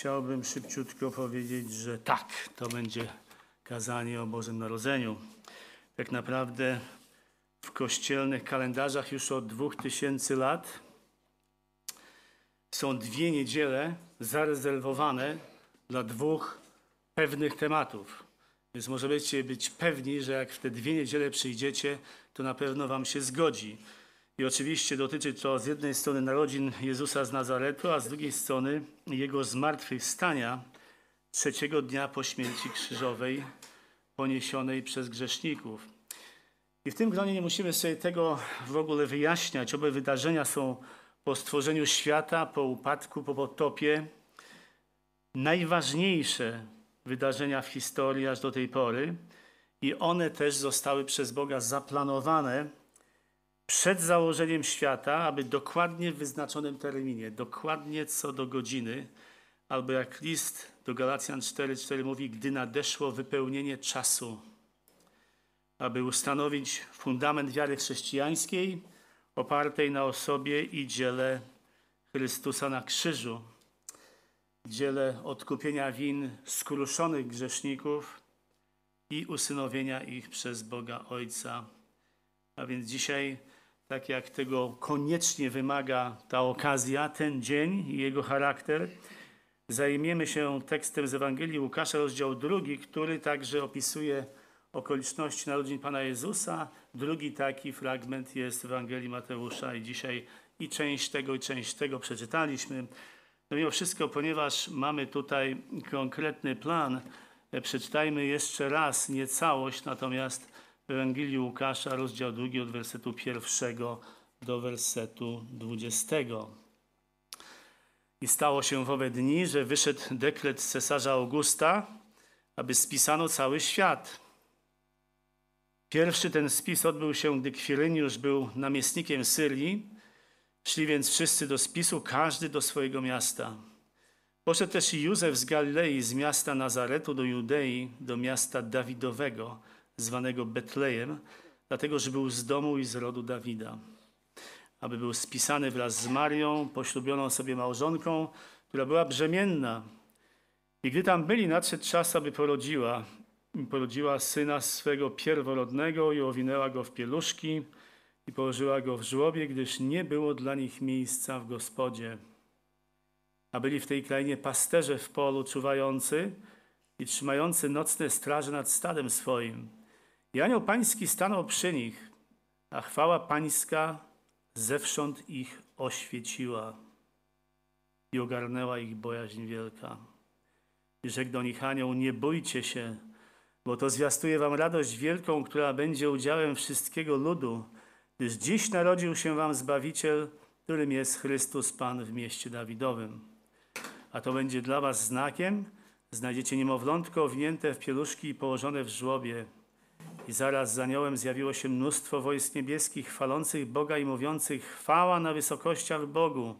chciałbym szybciutko powiedzieć, że tak, to będzie kazanie o Bożym Narodzeniu. Tak naprawdę w kościelnych kalendarzach już od 2000 lat są dwie niedziele zarezerwowane dla dwóch pewnych tematów. Więc możecie być pewni, że jak w te dwie niedziele przyjdziecie, to na pewno wam się zgodzi. I oczywiście dotyczy to z jednej strony narodzin Jezusa z Nazaretu, a z drugiej strony Jego zmartwychwstania trzeciego dnia po śmierci krzyżowej poniesionej przez grzeszników. I w tym gronie nie musimy sobie tego w ogóle wyjaśniać. Obe wydarzenia są po stworzeniu świata, po upadku, po potopie. Najważniejsze wydarzenia w historii aż do tej pory. I one też zostały przez Boga zaplanowane przed założeniem świata, aby dokładnie w wyznaczonym terminie, dokładnie co do godziny, albo jak list do Galacjan 4:4 mówi, gdy nadeszło wypełnienie czasu, aby ustanowić fundament wiary chrześcijańskiej opartej na osobie i dziele Chrystusa na krzyżu, dziele odkupienia win skruszonych grzeszników i usynowienia ich przez Boga Ojca. A więc dzisiaj tak jak tego koniecznie wymaga ta okazja, ten dzień i jego charakter, zajmiemy się tekstem z Ewangelii Łukasza, rozdział drugi, który także opisuje okoliczności narodzin Pana Jezusa. Drugi taki fragment jest w Ewangelii Mateusza i dzisiaj i część tego, i część tego przeczytaliśmy. No mimo wszystko, ponieważ mamy tutaj konkretny plan, przeczytajmy jeszcze raz, nie całość, natomiast Ewangelii Łukasza, rozdział drugi od wersetu pierwszego do wersetu dwudziestego. I stało się w owe dni, że wyszedł dekret cesarza Augusta, aby spisano cały świat. Pierwszy ten spis odbył się, gdy Kwiryniusz był namiestnikiem Syrii. Szli więc wszyscy do spisu, każdy do swojego miasta. Poszedł też i Józef z Galilei, z miasta Nazaretu do Judei, do miasta Dawidowego, zwanego Betlejem, dlatego że był z domu i z rodu Dawida. Aby był spisany wraz z Marią, poślubioną sobie małżonką, która była brzemienna. I gdy tam byli, nadszedł czas, aby porodziła. Porodziła syna swego pierworodnego i owinęła go w pieluszki i położyła go w żłobie, gdyż nie było dla nich miejsca w gospodzie. A byli w tej krainie pasterze w polu czuwający i trzymający nocne straże nad stadem swoim. I anioł pański stanął przy nich, a chwała pańska zewsząd ich oświeciła i ogarnęła ich bojaźń wielka. I rzekł do nich anioł, nie bójcie się, bo to zwiastuje wam radość wielką, która będzie udziałem wszystkiego ludu, gdyż dziś narodził się wam Zbawiciel, którym jest Chrystus Pan w mieście Dawidowym. A to będzie dla was znakiem, znajdziecie niemowlątko owinięte w pieluszki i położone w żłobie. I zaraz za aniołem zjawiło się mnóstwo wojsk niebieskich, chwalących Boga i mówiących chwała na wysokościach Bogu,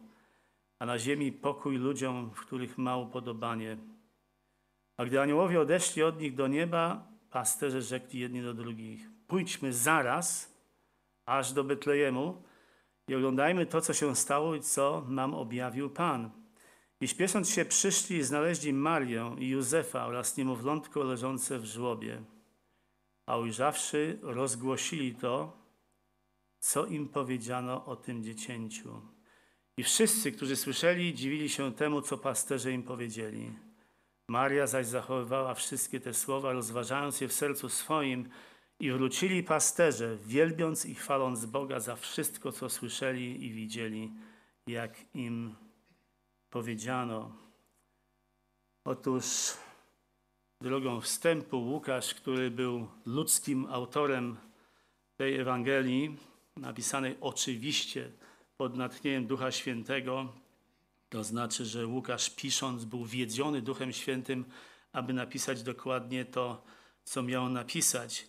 a na ziemi pokój ludziom, w których ma upodobanie. A gdy aniołowie odeszli od nich do nieba, pasterze rzekli jedni do drugich, pójdźmy zaraz aż do Betlejemu i oglądajmy to, co się stało i co nam objawił Pan. I śpiesząc się przyszli i znaleźli Marię i Józefa oraz niemowlątko leżące w żłobie a ujrzawszy, rozgłosili to, co im powiedziano o tym dziecięciu. I wszyscy, którzy słyszeli, dziwili się temu, co pasterze im powiedzieli. Maria zaś zachowywała wszystkie te słowa, rozważając je w sercu swoim, i wrócili pasterze, wielbiąc i chwaląc Boga za wszystko, co słyszeli i widzieli, jak im powiedziano. Otóż drogą wstępu Łukasz, który był ludzkim autorem tej Ewangelii, napisanej oczywiście pod natchnieniem Ducha Świętego, to znaczy, że Łukasz pisząc był wiedziony Duchem Świętym, aby napisać dokładnie to, co miał napisać.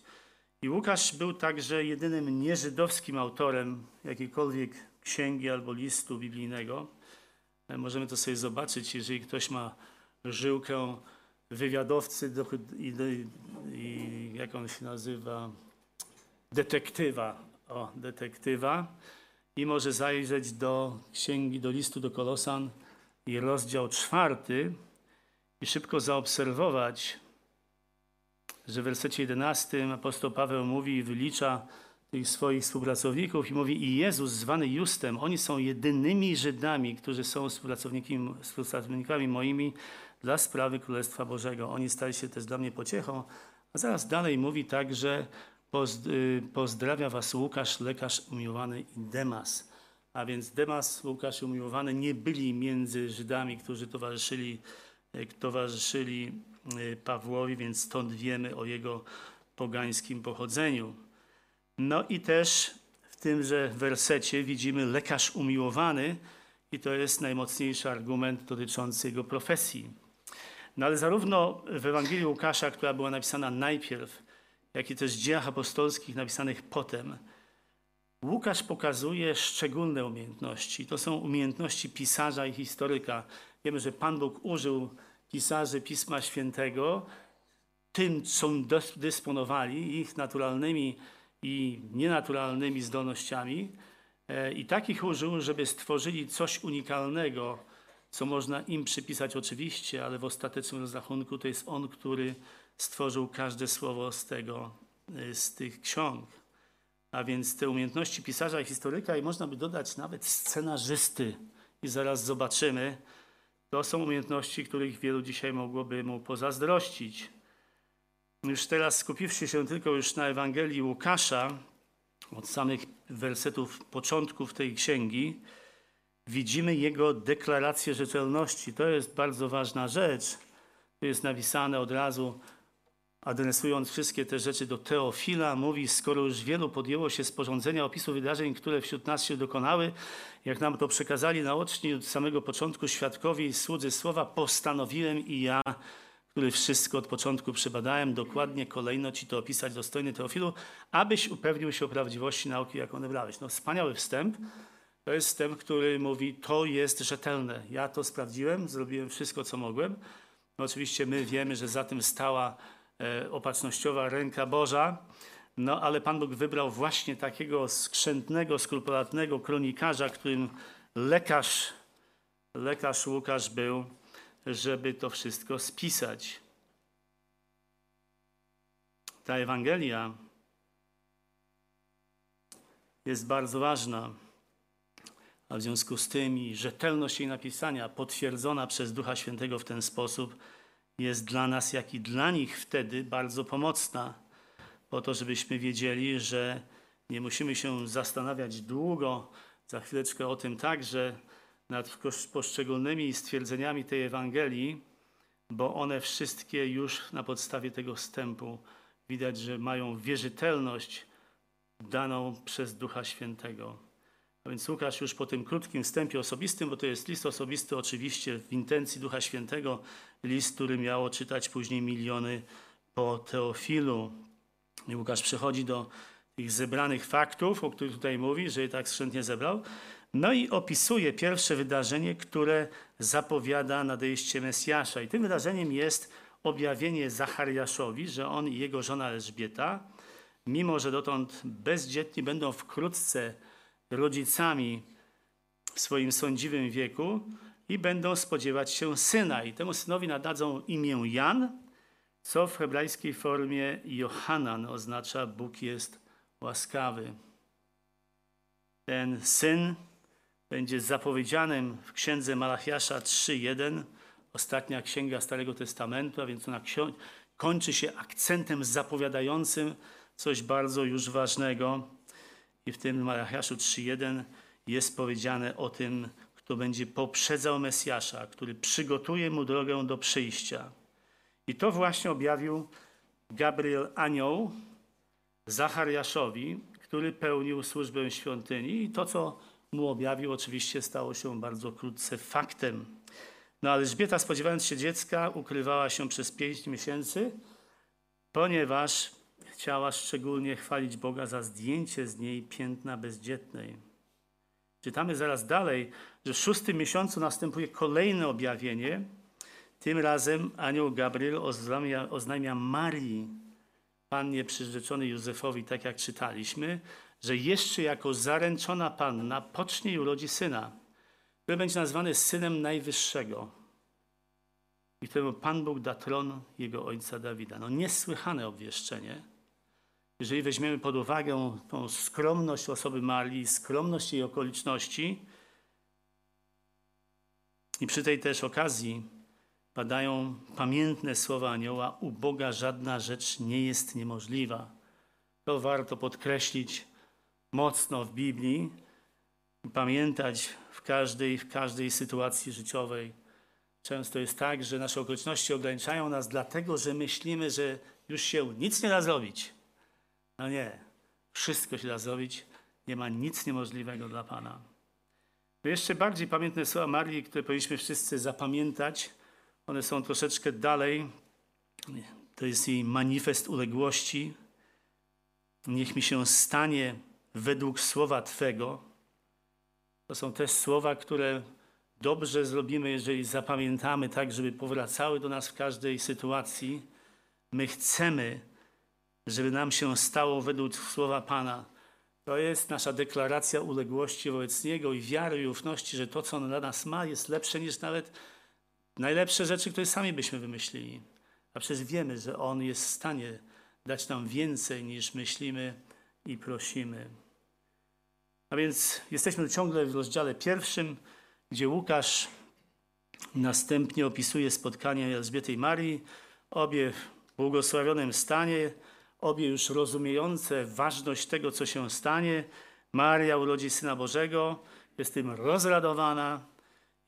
I Łukasz był także jedynym nieżydowskim autorem jakiejkolwiek księgi albo listu biblijnego. Możemy to sobie zobaczyć, jeżeli ktoś ma żyłkę wywiadowcy do, i, i jak on się nazywa, detektywa, o, detektywa. I może zajrzeć do księgi, do listu do Kolosan i rozdział czwarty i szybko zaobserwować, że w wersecie 11 apostoł Paweł mówi i wylicza tych swoich współpracowników i mówi i Jezus zwany Justem, oni są jedynymi Żydami, którzy są współpracownikami, moimi dla sprawy Królestwa Bożego. Oni stali się też dla mnie pociechą. A zaraz dalej mówi tak, że pozd- y, pozdrawia was Łukasz, lekarz umiłowany i Demas. A więc Demas, Łukasz umiłowany nie byli między Żydami, którzy towarzyszyli, y, towarzyszyli y, Pawłowi, więc stąd wiemy o jego pogańskim pochodzeniu. No i też w tymże wersecie widzimy lekarz umiłowany i to jest najmocniejszy argument dotyczący jego profesji. No ale zarówno w Ewangelii Łukasza, która była napisana najpierw, jak i też w dziejach apostolskich napisanych potem, Łukasz pokazuje szczególne umiejętności. To są umiejętności pisarza i historyka. Wiemy, że Pan Bóg użył pisarzy Pisma Świętego tym, dos- dysponowali, ich naturalnymi i nienaturalnymi zdolnościami. E, I takich użył, żeby stworzyli coś unikalnego, co można im przypisać oczywiście, ale w ostatecznym rozrachunku to jest On, który stworzył każde słowo z tego, y, z tych ksiąg. A więc te umiejętności pisarza i historyka, i można by dodać nawet scenarzysty, i zaraz zobaczymy, to są umiejętności, których wielu dzisiaj mogłoby mu pozazdrościć. Już teraz skupiwszy się tylko już na Ewangelii Łukasza, od samych wersetów początków tej księgi, widzimy jego deklarację rzetelności. To jest bardzo ważna rzecz. To jest napisane od razu, adresując wszystkie te rzeczy do Teofila, mówi, skoro już wielu podjęło się sporządzenia opisu wydarzeń, które wśród nas się dokonały, jak nam to przekazali naoczni od samego początku świadkowie i słudzy słowa, postanowiłem i ja, który wszystko od początku przebadałem, dokładnie kolejno ci to opisać, dostojny Teofilu, abyś upewnił się o prawdziwości nauki, jaką odebrałeś. No wspaniały wstęp. To jest wstęp, który mówi, to jest rzetelne. Ja to sprawdziłem, zrobiłem wszystko, co mogłem. No oczywiście my wiemy, że za tym stała e, opatrznościowa ręka Boża, no ale Pan Bóg wybrał właśnie takiego skrzętnego, skrupulatnego kronikarza, którym lekarz, lekarz Łukasz był, żeby to wszystko spisać. Ta Ewangelia jest bardzo ważna. A w związku z tym i rzetelność jej napisania, potwierdzona przez Ducha Świętego w ten sposób, jest dla nas, jak i dla nich wtedy bardzo pomocna, po to, żebyśmy wiedzieli, że nie musimy się zastanawiać długo, za chwileczkę o tym także, nad poszczególnymi stwierdzeniami tej Ewangelii, bo one wszystkie już na podstawie tego wstępu widać, że mają wierzytelność daną przez Ducha Świętego. A więc Łukasz już po tym krótkim wstępie osobistym, bo to jest list osobisty oczywiście w intencji Ducha Świętego, list, który miało czytać później miliony po Teofilu. I Łukasz przechodzi do tych zebranych faktów, o których tutaj mówi, że je tak skrzętnie zebrał. No i opisuje pierwsze wydarzenie, które zapowiada nadejście Mesjasza. I tym wydarzeniem jest objawienie Zachariaszowi, że on i jego żona Elżbieta, mimo że dotąd bezdzietni, będą wkrótce rodzicami w swoim sądziwym wieku i będą spodziewać się syna. I temu synowi nadadzą imię Jan, co w hebrajskiej formie Johanan oznacza Bóg jest łaskawy. Ten syn będzie zapowiedzianym w księdze Malachiasza 3:1, ostatnia księga Starego Testamentu, a więc ona kończy się akcentem zapowiadającym coś bardzo już ważnego. I w tym Malachiaszu 3:1 jest powiedziane o tym, kto będzie poprzedzał Mesjasza, który przygotuje mu drogę do przyjścia. I to właśnie objawił Gabriel Anioł Zachariaszowi, który pełnił służbę świątyni i to, co mu objawił, oczywiście stało się bardzo wkrótce faktem. No Elżbieta, spodziewając się dziecka, ukrywała się przez pięć miesięcy, ponieważ chciała szczególnie chwalić Boga za zdjęcie z niej piętna bezdzietnej. Czytamy zaraz dalej, że w szóstym miesiącu następuje kolejne objawienie. Tym razem anioł Gabriel oznamia, oznajmia Marii, pannie przyrzeczonej Józefowi, tak jak czytaliśmy, że jeszcze jako zaręczona panna pocznie i urodzi syna, który będzie nazwany synem Najwyższego. i któremu Pan Bóg da tron jego ojca Dawida. No niesłychane obwieszczenie. Jeżeli weźmiemy pod uwagę tą skromność osoby Marii, skromność jej okoliczności i przy tej też okazji padają pamiętne słowa anioła: U Boga żadna rzecz nie jest niemożliwa. To warto podkreślić mocno w Biblii i pamiętać w każdej, w każdej sytuacji życiowej. Często jest tak, że nasze okoliczności ograniczają nas dlatego, że myślimy, że już się nic nie da zrobić. No nie, wszystko się da zrobić. Nie ma nic niemożliwego dla Pana. Jeszcze bardziej pamiętne słowa Marii, które powinniśmy wszyscy zapamiętać. One są troszeczkę dalej. To jest jej manifest uległości. Niech mi się stanie według słowa Twego. To są też słowa, które dobrze zrobimy, jeżeli zapamiętamy tak, żeby powracały do nas w każdej sytuacji. My chcemy, żeby nam się stało według słowa Pana. To jest nasza deklaracja uległości wobec Niego i wiary i ufności, że to, co On dla nas ma, jest lepsze niż nawet najlepsze rzeczy, które sami byśmy wymyślili. A przecież wiemy, że On jest w stanie dać nam więcej niż myślimy i prosimy. A więc jesteśmy ciągle w rozdziale pierwszym, gdzie Łukasz następnie opisuje spotkanie Elżbiety i Marii, obie w błogosławionym stanie, obie już rozumiejące ważność tego, co się stanie. Maria urodzi Syna Bożego, jest tym rozradowana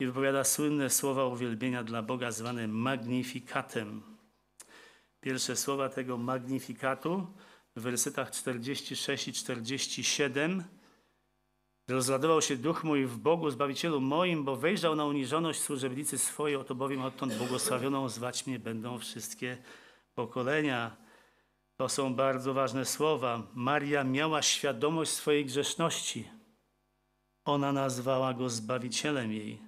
i wypowiada słynne słowa uwielbienia dla Boga zwane magnifikatem. Pierwsze słowa tego magnifikatu w wersetach 46 i 47 Rozradował się duch mój w Bogu, Zbawicielu moim, bo wejrzał na uniżoność służebnicy swojej, oto bowiem odtąd błogosławioną zwać mnie będą wszystkie pokolenia. To są bardzo ważne słowa. Maria miała świadomość swojej grzeszności. Ona nazwała go Zbawicielem jej,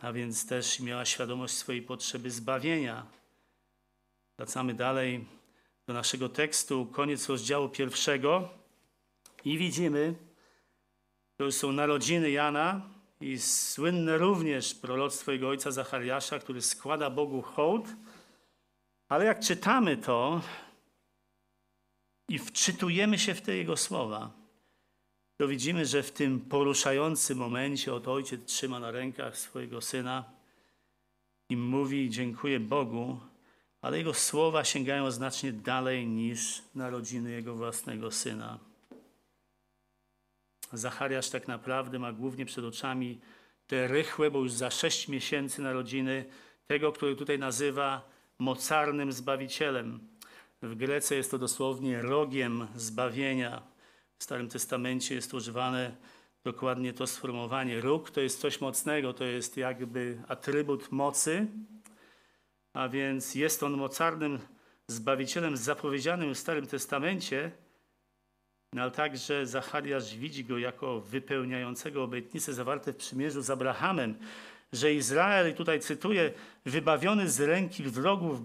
a więc też miała świadomość swojej potrzeby zbawienia. Wracamy dalej do naszego tekstu, koniec rozdziału pierwszego i widzimy, to już są narodziny Jana i słynne również proroctwo jego ojca Zachariasza, który składa Bogu hołd. Ale jak czytamy to i wczytujemy się w te jego słowa, to widzimy, że w tym poruszającym momencie oto ojciec trzyma na rękach swojego syna i mówi: Dziękuję Bogu, ale jego słowa sięgają znacznie dalej niż narodziny jego własnego syna. Zachariasz tak naprawdę ma głównie przed oczami te rychłe, bo już za sześć miesięcy narodziny tego, który tutaj nazywa mocarnym Zbawicielem. W Grece jest to dosłownie rogiem zbawienia. W Starym Testamencie jest używane dokładnie to sformułowanie. Róg to jest coś mocnego, to jest jakby atrybut mocy, a więc jest on mocarnym Zbawicielem zapowiedzianym w Starym Testamencie, no ale także Zachariasz widzi go jako wypełniającego obietnice zawarte w przymierzu z Abrahamem, że Izrael, i tutaj cytuję, wybawiony z ręki wrogów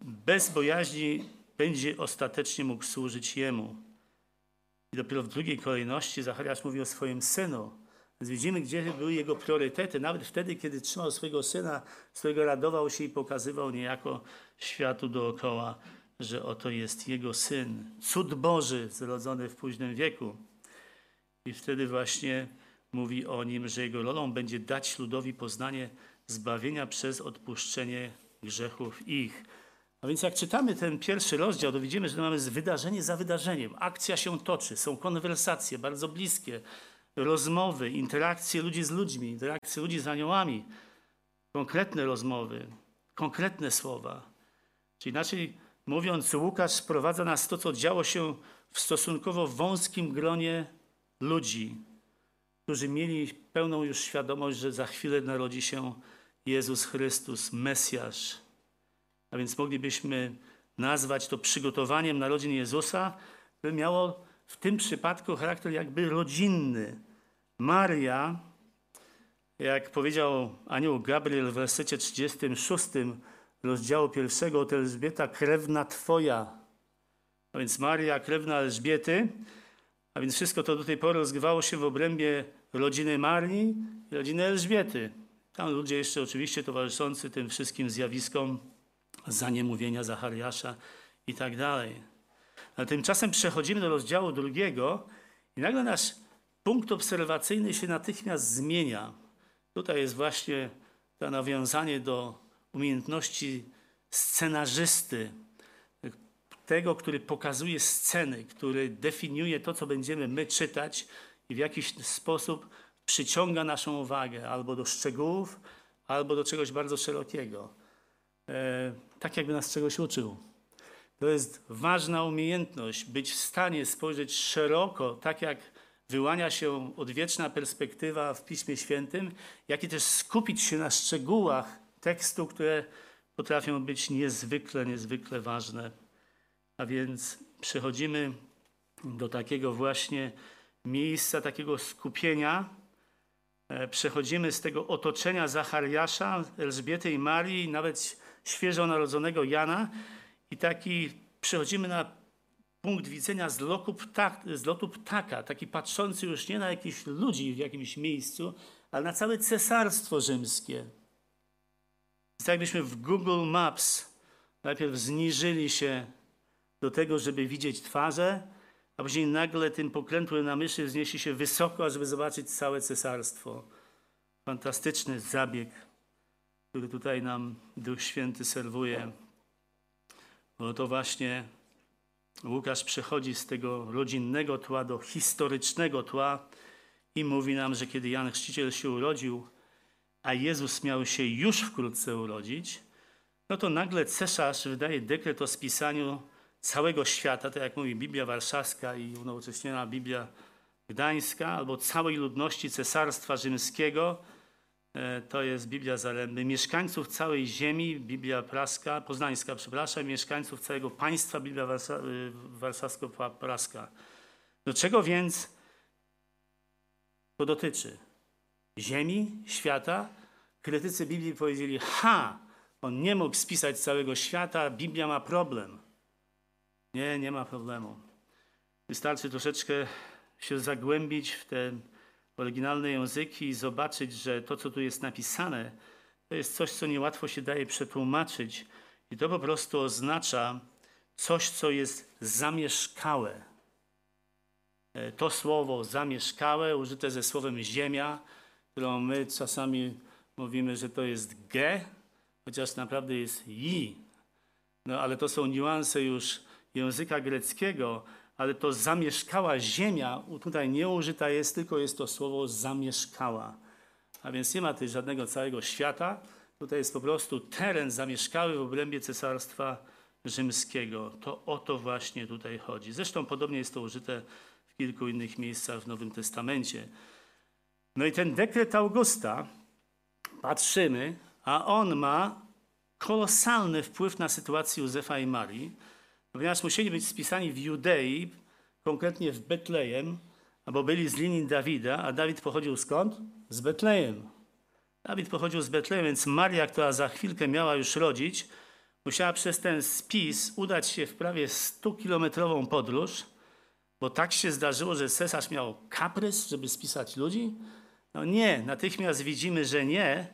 bez bojaźni będzie ostatecznie mógł służyć Jemu. I dopiero w drugiej kolejności Zachariasz mówi o swoim synu. Więc widzimy, gdzie były jego priorytety. Nawet wtedy, kiedy trzymał swojego syna, z którego radował się i pokazywał niejako światu dookoła że oto jest Jego Syn, cud Boży zrodzony w późnym wieku. I wtedy właśnie mówi o Nim, że Jego rolą będzie dać ludowi poznanie zbawienia przez odpuszczenie grzechów ich. A więc jak czytamy ten pierwszy rozdział, to widzimy, że mamy wydarzenie za wydarzeniem. Akcja się toczy, są konwersacje bardzo bliskie, rozmowy, interakcje ludzi z ludźmi, interakcje ludzi z aniołami, konkretne rozmowy, konkretne słowa. Czyli inaczej Mówiąc, Łukasz sprowadza nas to, co działo się w stosunkowo wąskim gronie ludzi, którzy mieli pełną już świadomość, że za chwilę narodzi się Jezus Chrystus, Mesjasz. A więc moglibyśmy nazwać to przygotowaniem narodzin Jezusa, które miało w tym przypadku charakter jakby rodzinny. Maria, jak powiedział anioł Gabriel w wersecie 36, rozdziału pierwszego od Elżbieta, krewna Twoja. A więc Maria, krewna Elżbiety, a więc wszystko to do tej pory rozgrywało się w obrębie rodziny Marii i rodziny Elżbiety. Tam ludzie jeszcze oczywiście towarzyszący tym wszystkim zjawiskom zaniemówienia Zachariasza i tak dalej. Ale tymczasem przechodzimy do rozdziału drugiego i nagle nasz punkt obserwacyjny się natychmiast zmienia. Tutaj jest właśnie to nawiązanie do umiejętności scenarzysty, tego, który pokazuje sceny, który definiuje to, co będziemy my czytać i w jakiś sposób przyciąga naszą uwagę albo do szczegółów, albo do czegoś bardzo szerokiego. E, tak jakby nas czegoś uczył. To jest ważna umiejętność, być w stanie spojrzeć szeroko, tak jak wyłania się odwieczna perspektywa w Piśmie Świętym, jak i też skupić się na szczegółach tekstu, które potrafią być niezwykle, niezwykle ważne. A więc przechodzimy do takiego właśnie miejsca, takiego skupienia. E, przechodzimy z tego otoczenia Zachariasza, Elżbiety i Marii, nawet świeżo narodzonego Jana i taki przechodzimy na punkt widzenia z lotu, ptak, z lotu ptaka, taki patrzący już nie na jakichś ludzi w jakimś miejscu, ale na całe cesarstwo rzymskie. Jest tak jakbyśmy w Google Maps najpierw zniżyli się do tego, żeby widzieć twarze, a później nagle tym pokrętły na myszy wzniesie się wysoko, żeby zobaczyć całe cesarstwo. Fantastyczny zabieg, który tutaj nam Duch Święty serwuje. Bo to właśnie Łukasz przechodzi z tego rodzinnego tła do historycznego tła i mówi nam, że kiedy Jan Chrzciciel się urodził, a Jezus miał się już wkrótce urodzić, no to nagle cesarz wydaje dekret o spisaniu całego świata, tak jak mówi Biblia Warszawska i unowocześniona Biblia Gdańska, albo całej ludności Cesarstwa Rzymskiego, e, to jest Biblia Zaręby, mieszkańców całej ziemi, Biblia Praska, Poznańska, przepraszam, mieszkańców całego państwa, Biblia e, Warszawsko-Praska. Do czego więc to dotyczy? Ziemi, świata? Krytycy Biblii powiedzieli, ha, on nie mógł spisać całego świata, Biblia ma problem. Nie, nie ma problemu. Wystarczy troszeczkę się zagłębić w te oryginalne języki i zobaczyć, że to, co tu jest napisane, to jest coś, co niełatwo się daje przetłumaczyć. I to po prostu oznacza coś, co jest zamieszkałe. E, to słowo zamieszkałe, użyte ze słowem ziemia, którą my czasami mówimy, że to jest ge, chociaż naprawdę jest i. No ale to są niuanse już języka greckiego, ale to zamieszkała ziemia, tutaj nie użyta jest, tylko jest to słowo zamieszkała. A więc nie ma tutaj żadnego całego świata, tutaj jest po prostu teren zamieszkały w obrębie Cesarstwa Rzymskiego. To o to właśnie tutaj chodzi. Zresztą podobnie jest to użyte w kilku innych miejscach w Nowym Testamencie. No i ten dekret Augusta, patrzymy, a on ma kolosalny wpływ na sytuację Józefa i Marii, ponieważ musieli być spisani w Judei, konkretnie w Betlejem, albo byli z linii Dawida, a Dawid pochodził skąd? Z Betlejem. Dawid pochodził z Betlejem, więc Maria, która za chwilkę miała już rodzić, musiała przez ten spis udać się w prawie 100-kilometrową podróż, bo tak się zdarzyło, że cesarz miał kaprys, żeby spisać ludzi. No nie, natychmiast widzimy, że nie.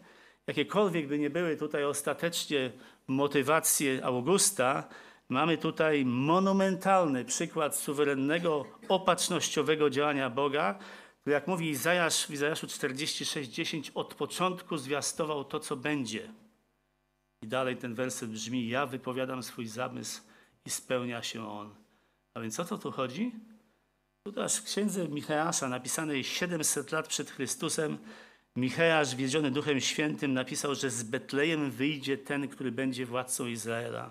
Jakiekolwiek by nie były tutaj ostatecznie motywacje Augusta, Mamy tutaj monumentalny przykład suwerennego, opatrznościowego działania Boga, który, jak mówi Izajasz w Izajaszu 46:10, od początku zwiastował to, co będzie. I dalej ten werset brzmi: Ja wypowiadam swój zamysł i spełnia się on. A więc o co tu chodzi? Tutaj w księdze Micheasza, napisanej 700 lat przed Chrystusem, Micheasz, wiedziony Duchem Świętym, napisał, że z Betlejem wyjdzie ten, który będzie władcą Izraela.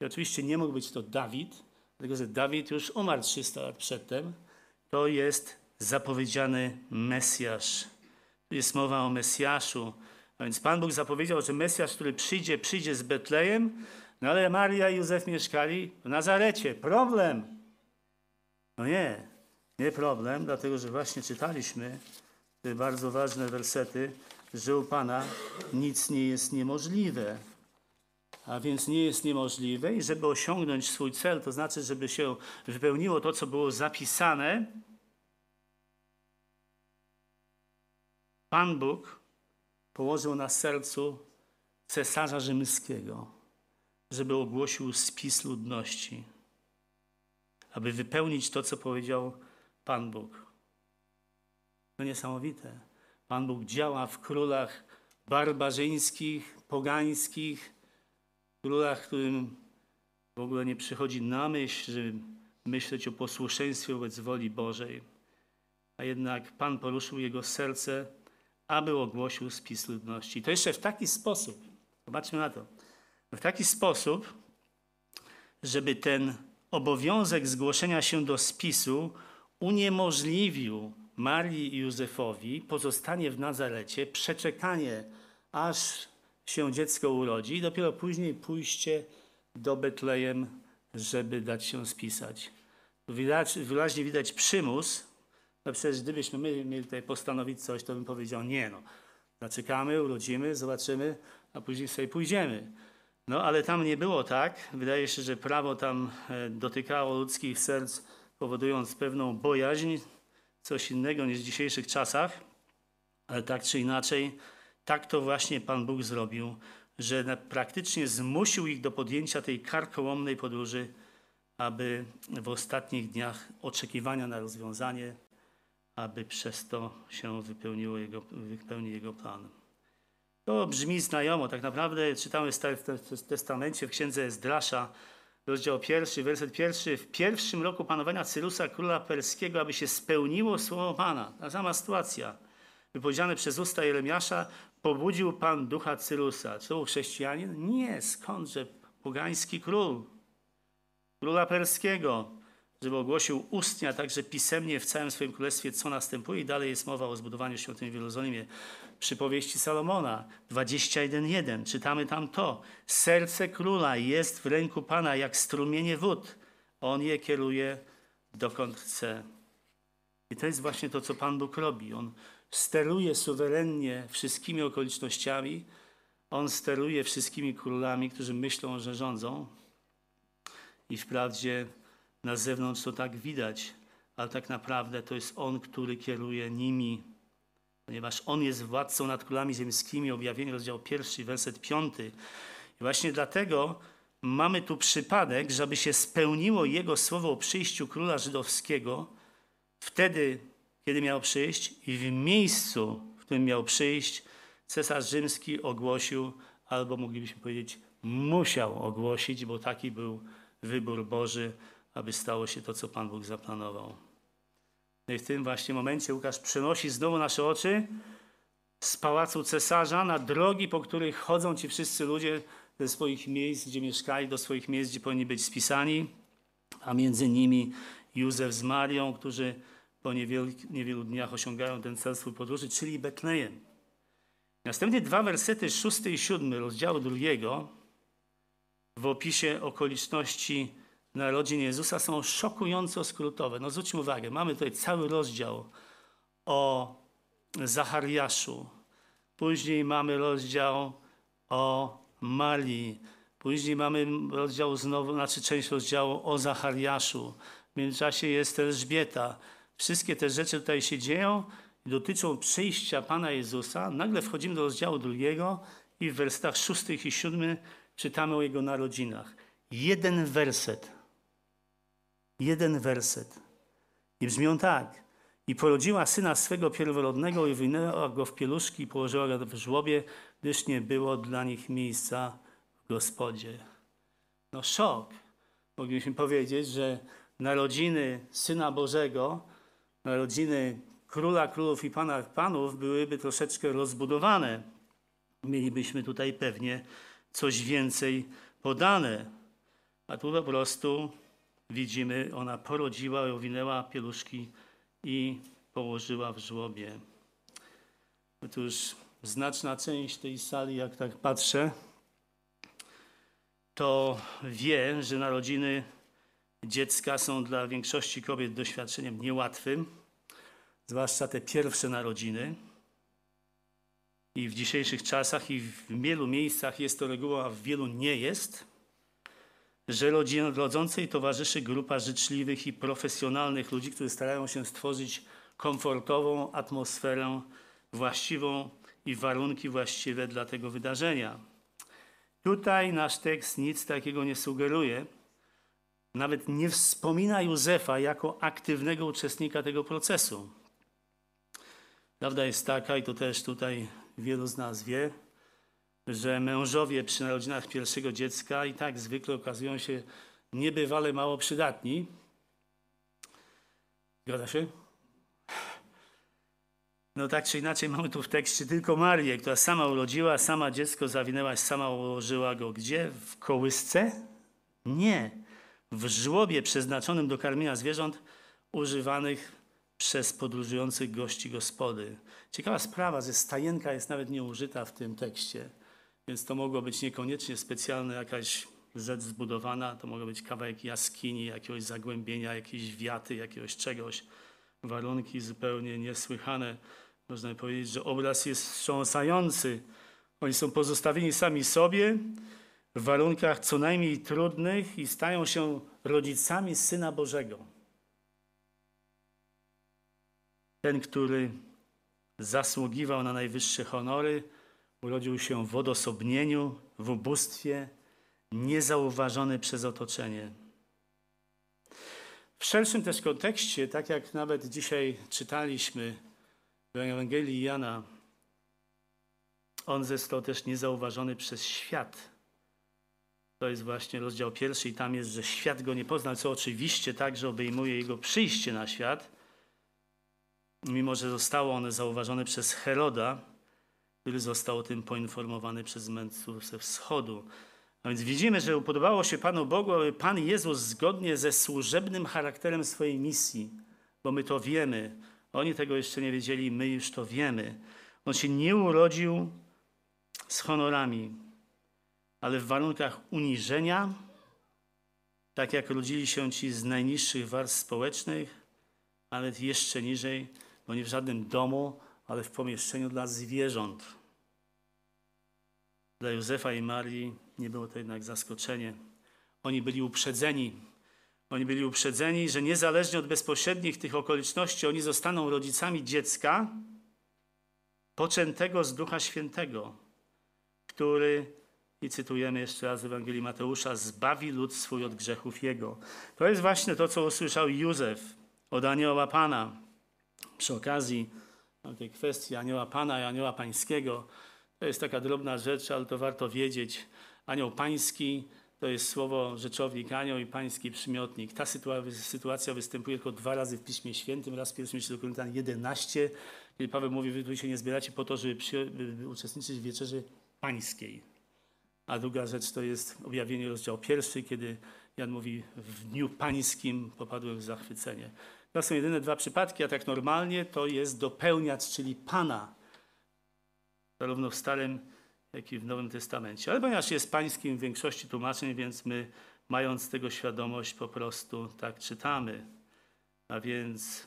I oczywiście nie mógł być to Dawid, dlatego że Dawid już umarł 300 lat przedtem. To jest zapowiedziany Mesjasz. Tu jest mowa o Mesjaszu. A więc Pan Bóg zapowiedział, że Mesjasz, który przyjdzie, przyjdzie z Betlejem, no ale Maria i Józef mieszkali w Nazarecie. Problem! No nie, nie problem, dlatego że właśnie czytaliśmy te bardzo ważne wersety, że u Pana nic nie jest niemożliwe. A więc nie jest niemożliwe i żeby osiągnąć swój cel, to znaczy, żeby się wypełniło to, co było zapisane, Pan Bóg położył na sercu cesarza rzymskiego, żeby ogłosił spis ludności, aby wypełnić to, co powiedział Pan Bóg. To niesamowite. Pan Bóg działa w królach barbarzyńskich, pogańskich, królach, którym w ogóle nie przychodzi na myśl, żeby myśleć o posłuszeństwie wobec woli Bożej. A jednak Pan poruszył jego serce, aby ogłosił spis ludności. To jeszcze w taki sposób, zobaczmy na to, w taki sposób, żeby ten obowiązek zgłoszenia się do spisu uniemożliwił Marii i Józefowi pozostanie w Nazarecie, przeczekanie, aż się dziecko urodzi i dopiero później pójście do Betlejem, żeby dać się spisać. Widać, wyraźnie widać przymus. No przecież gdybyśmy my mieli tutaj postanowić coś, to bym powiedział nie no. Zaczekamy, urodzimy, zobaczymy, a później sobie pójdziemy. No ale tam nie było tak. Wydaje się, że prawo tam e, dotykało ludzkich serc, powodując pewną bojaźń, coś innego niż w dzisiejszych czasach. Ale tak czy inaczej, tak to właśnie Pan Bóg zrobił, że praktycznie zmusił ich do podjęcia tej karkołomnej podróży, aby w ostatnich dniach oczekiwania na rozwiązanie, aby przez to się wypełniło jego, wypełnił jego plan. To brzmi znajomo. Tak naprawdę czytamy w Testamencie w księdze Ezdrasza, rozdział pierwszy, werset pierwszy. W pierwszym roku panowania Cyrusa, króla perskiego, aby się spełniło słowo Pana. Ta sama sytuacja. Wypowiedziane przez usta Jeremiasza, pobudził Pan ducha Cyrusa. Czy był chrześcijanin? Nie, skądże pogański król, króla perskiego, żeby ogłosił ustnie, a także pisemnie w całym swoim królestwie, co następuje. I dalej jest mowa o zbudowaniu świątyni w Jerozolimie. Przypowieści Salomona 21.1. Czytamy tam to. Serce króla jest w ręku Pana jak strumienie wód. On je kieruje dokąd chce. I to jest właśnie to, co Pan Bóg robi. On steruje suwerennie wszystkimi okolicznościami. On steruje wszystkimi królami, którzy myślą, że rządzą. I wprawdzie na zewnątrz to tak widać, ale tak naprawdę to jest On, który kieruje nimi, ponieważ On jest władcą nad królami ziemskimi. Objawienie, rozdział pierwszy, werset piąty. I właśnie dlatego mamy tu przypadek, żeby się spełniło Jego słowo o przyjściu króla żydowskiego, wtedy, kiedy miał przyjść i w miejscu, w którym miał przyjść, cesarz rzymski ogłosił, albo moglibyśmy powiedzieć, musiał ogłosić, bo taki był wybór Boży, aby stało się to, co Pan Bóg zaplanował. No i w tym właśnie momencie Łukasz przenosi znowu nasze oczy z pałacu cesarza na drogi, po których chodzą ci wszyscy ludzie ze swoich miejsc, gdzie mieszkali, do swoich miejsc, gdzie powinni być spisani, a między nimi Józef z Marią, którzy po niewielu, dniach osiągają ten cel swój podróży, czyli Betlejem. Następnie dwa wersety, szósty i siódmy rozdziału drugiego, w opisie okoliczności narodzin Jezusa są szokująco skrótowe. No zwróćmy uwagę, mamy tutaj cały rozdział o Zachariaszu, później mamy rozdział o Marii, później mamy rozdział znowu, znaczy część rozdziału o Zachariaszu, w międzyczasie jest Elżbieta. Wszystkie te rzeczy tutaj się dzieją i dotyczą przyjścia Pana Jezusa. Nagle wchodzimy do rozdziału drugiego i w wersetach szóstych i siódmych czytamy o Jego narodzinach. Jeden werset jeden werset. I brzmią tak. I porodziła syna swego pierworodnego i wynęła go w pieluszki i położyła go w żłobie, gdyż nie było dla nich miejsca w gospodzie. No szok. Moglibyśmy powiedzieć, że narodziny Syna Bożego, narodziny Króla Królów i Pana Panów byłyby troszeczkę rozbudowane. Mielibyśmy tutaj pewnie coś więcej podane. A tu po prostu widzimy, ona porodziła, owinęła pieluszki i położyła w żłobie. Otóż znaczna część tej sali, jak tak patrzę, to wie, że narodziny dziecka są dla większości kobiet doświadczeniem niełatwym, zwłaszcza te pierwsze narodziny. I w dzisiejszych czasach i w wielu miejscach jest to reguła, a w wielu nie jest że rodzącej towarzyszy grupa życzliwych i profesjonalnych ludzi, którzy starają się stworzyć komfortową atmosferę, właściwą i warunki właściwe dla tego wydarzenia. Tutaj nasz tekst nic takiego nie sugeruje. Nawet nie wspomina Józefa jako aktywnego uczestnika tego procesu. Prawda jest taka, i to też tutaj wielu z nas wie, że mężowie przy narodzinach pierwszego dziecka i tak zwykle okazują się niebywale mało przydatni. Zgadza się? No tak czy inaczej mamy tu w tekście tylko Marię, która sama urodziła, sama dziecko zawinęła, sama ułożyła go gdzie? W kołysce? Nie. W żłobie przeznaczonym do karmienia zwierząt używanych przez podróżujących gości gospody. Ciekawa sprawa, że stajenka jest nawet nie użyta w tym tekście, więc to mogło być niekoniecznie specjalna jakaś rzecz zbudowana, to mogło być kawałek jaskini, jakiegoś zagłębienia, jakiejś wiaty, jakiegoś czegoś. Warunki zupełnie niesłychane. Można powiedzieć, że obraz jest wstrząsający. Oni są pozostawieni sami sobie w warunkach co najmniej trudnych i stają się rodzicami Syna Bożego. Ten, który zasługiwał na najwyższe honory, urodził się w odosobnieniu, w ubóstwie, niezauważony przez otoczenie. W szerszym też kontekście, tak jak nawet dzisiaj czytaliśmy w Ewangelii Jana, on został też niezauważony przez świat. To jest właśnie rozdział pierwszy i tam jest, że świat go nie poznał, co oczywiście także obejmuje jego przyjście na świat, mimo że zostało one zauważone przez Heroda, który został o tym poinformowany przez mędrców ze wschodu. A więc widzimy, że upodobało się Panu Bogu, aby Pan Jezus zgodnie ze służebnym charakterem swojej misji, bo my to wiemy, oni tego jeszcze nie wiedzieli, my już to wiemy. On się nie urodził z honorami, ale w warunkach uniżenia, tak jak rodzili się ci z najniższych warstw społecznych, ale jeszcze niżej, bo nie w żadnym domu, ale w pomieszczeniu dla zwierząt. Dla Józefa i Marii nie było to jednak zaskoczenie. Oni byli uprzedzeni. Oni byli uprzedzeni, że niezależnie od bezpośrednich tych okoliczności, oni zostaną rodzicami dziecka poczętego z Ducha Świętego, który, i cytujemy jeszcze raz z Ewangelii Mateusza, zbawi lud swój od grzechów jego. To jest właśnie to, co usłyszał Józef od anioła Pana. Przy okazji tej kwestii anioła Pana i anioła Pańskiego, to jest taka drobna rzecz, ale to warto wiedzieć. Anioł Pański to jest słowo rzeczownik anioł i pański przymiotnik. Ta sytuacja występuje tylko dwa razy w Piśmie Świętym. Raz w pierwszym liście do Koryntian 11, kiedy Paweł mówi, wy tu się nie zbieracie po to, żeby, żeby uczestniczyć w wieczerzy pańskiej. A druga rzecz to jest objawienie rozdział pierwszy, kiedy Jan mówi, w dniu pańskim popadłem w zachwycenie. To są jedyne dwa przypadki, a tak normalnie to jest dopełniacz, czyli Pana. Zarówno w Starym, jak i w Nowym Testamencie. Ale ponieważ jest pańskim w większości tłumaczeń, więc my, mając tego świadomość, po prostu tak czytamy. A więc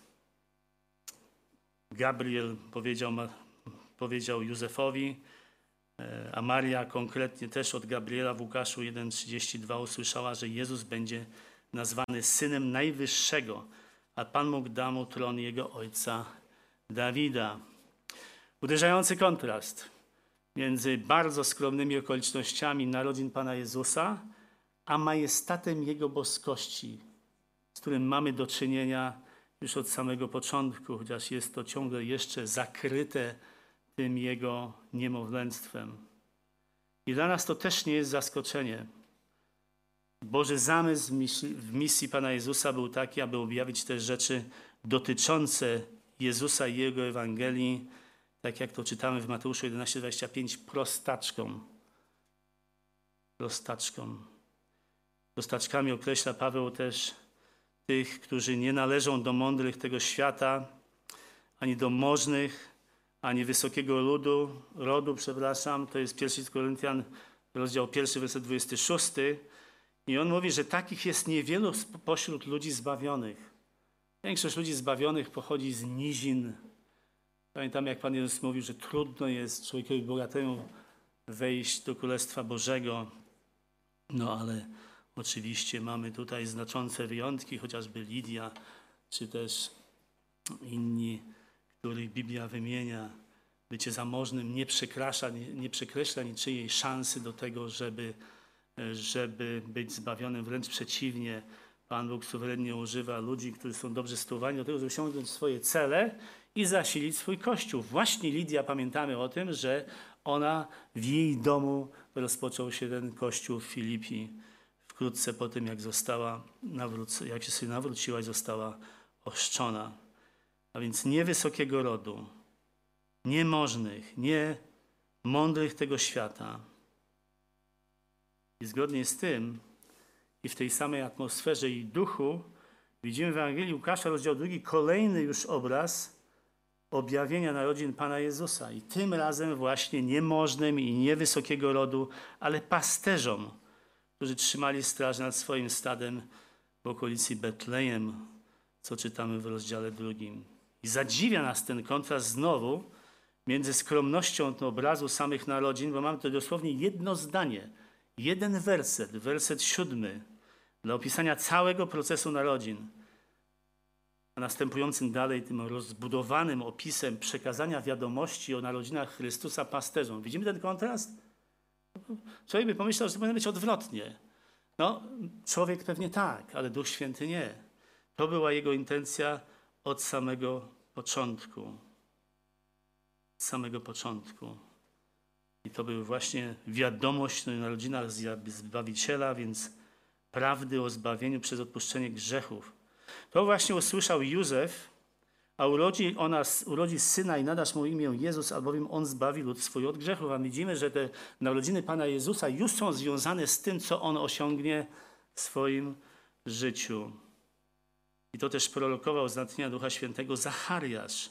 Gabriel powiedział, powiedział Józefowi, e, a Maria konkretnie też od Gabriela w Łukaszu 1,32 usłyszała, że Jezus będzie nazwany Synem Najwyższego, a Pan mógł da mu tron jego ojca Dawida. Uderzający kontrast między bardzo skromnymi okolicznościami narodzin Pana Jezusa, a majestatem Jego boskości, z którym mamy do czynienia już od samego początku, chociaż jest to ciągle jeszcze zakryte tym Jego niemowlęctwem. I dla nas to też nie jest zaskoczenie. Boży zamysł w misji, Pana Jezusa był taki, aby objawić te rzeczy dotyczące Jezusa i Jego Ewangelii, tak jak to czytamy w Mateuszu 11:25, prostaczką. Prostaczką. Prostaczkami określa Paweł też tych, którzy nie należą do mądrych tego świata, ani do możnych, ani wysokiego ludu, rodu, przepraszam. To jest 1 Koryntian, rozdział 1, werset 26. I on mówi, że takich jest niewielu pośród ludzi zbawionych. Większość ludzi zbawionych pochodzi z nizin, Pamiętam, jak Pan Jezus mówił, że trudno jest człowiekowi bogatemu wejść do Królestwa Bożego. No ale oczywiście mamy tutaj znaczące wyjątki, chociażby Lidia, czy też inni, których Biblia wymienia. bycie zamożnym nie nie, nie przekreśla niczyjej szansy do tego, żeby, żeby być zbawionym. Wręcz przeciwnie, Pan Bóg suwerennie używa ludzi, którzy są dobrze sytuowani do tego, żeby osiągnąć swoje cele i zasilić swój kościół. Właśnie Lidia, pamiętamy o tym, że ona w jej domu rozpoczął się ten kościół w Filipi wkrótce po tym, jak została nawróc- jak się sobie nawróciła i została ochrzczona. A więc nie wysokiego rodu, nie możnych, nie mądrych tego świata. I zgodnie z tym, i w tej samej atmosferze i duchu, widzimy w Ewangelii Łukasza, rozdział drugi, kolejny już obraz objawienia narodzin Pana Jezusa. I tym razem właśnie niemożnym i niewysokiego rodu, ale pasterzom, którzy trzymali straż nad swoim stadem w okolicy Betlejem, co czytamy w rozdziale drugim. I zadziwia nas ten kontrast znowu między skromnością obrazu samych narodzin, bo mamy to dosłownie jedno zdanie, jeden werset, werset siódmy, dla opisania całego procesu narodzin, a następującym dalej tym rozbudowanym opisem przekazania wiadomości o narodzinach Chrystusa pasterzom. Widzimy ten kontrast? Człowiek by pomyślał, że to powinno być odwrotnie. No, człowiek pewnie tak, ale Duch Święty nie. To była jego intencja od samego początku. Od samego początku. I to była właśnie wiadomość o narodzinach Zbawiciela, więc prawdy o zbawieniu przez odpuszczenie grzechów. To właśnie usłyszał Józef, a urodzi, ona, urodzi syna i nadasz mu imię Jezus, albowiem on zbawi lud swój od grzechów. A widzimy, że te narodziny Pana Jezusa już są związane z tym, co on osiągnie w swoim życiu. I to też prorokował z Ducha Świętego Zachariasz,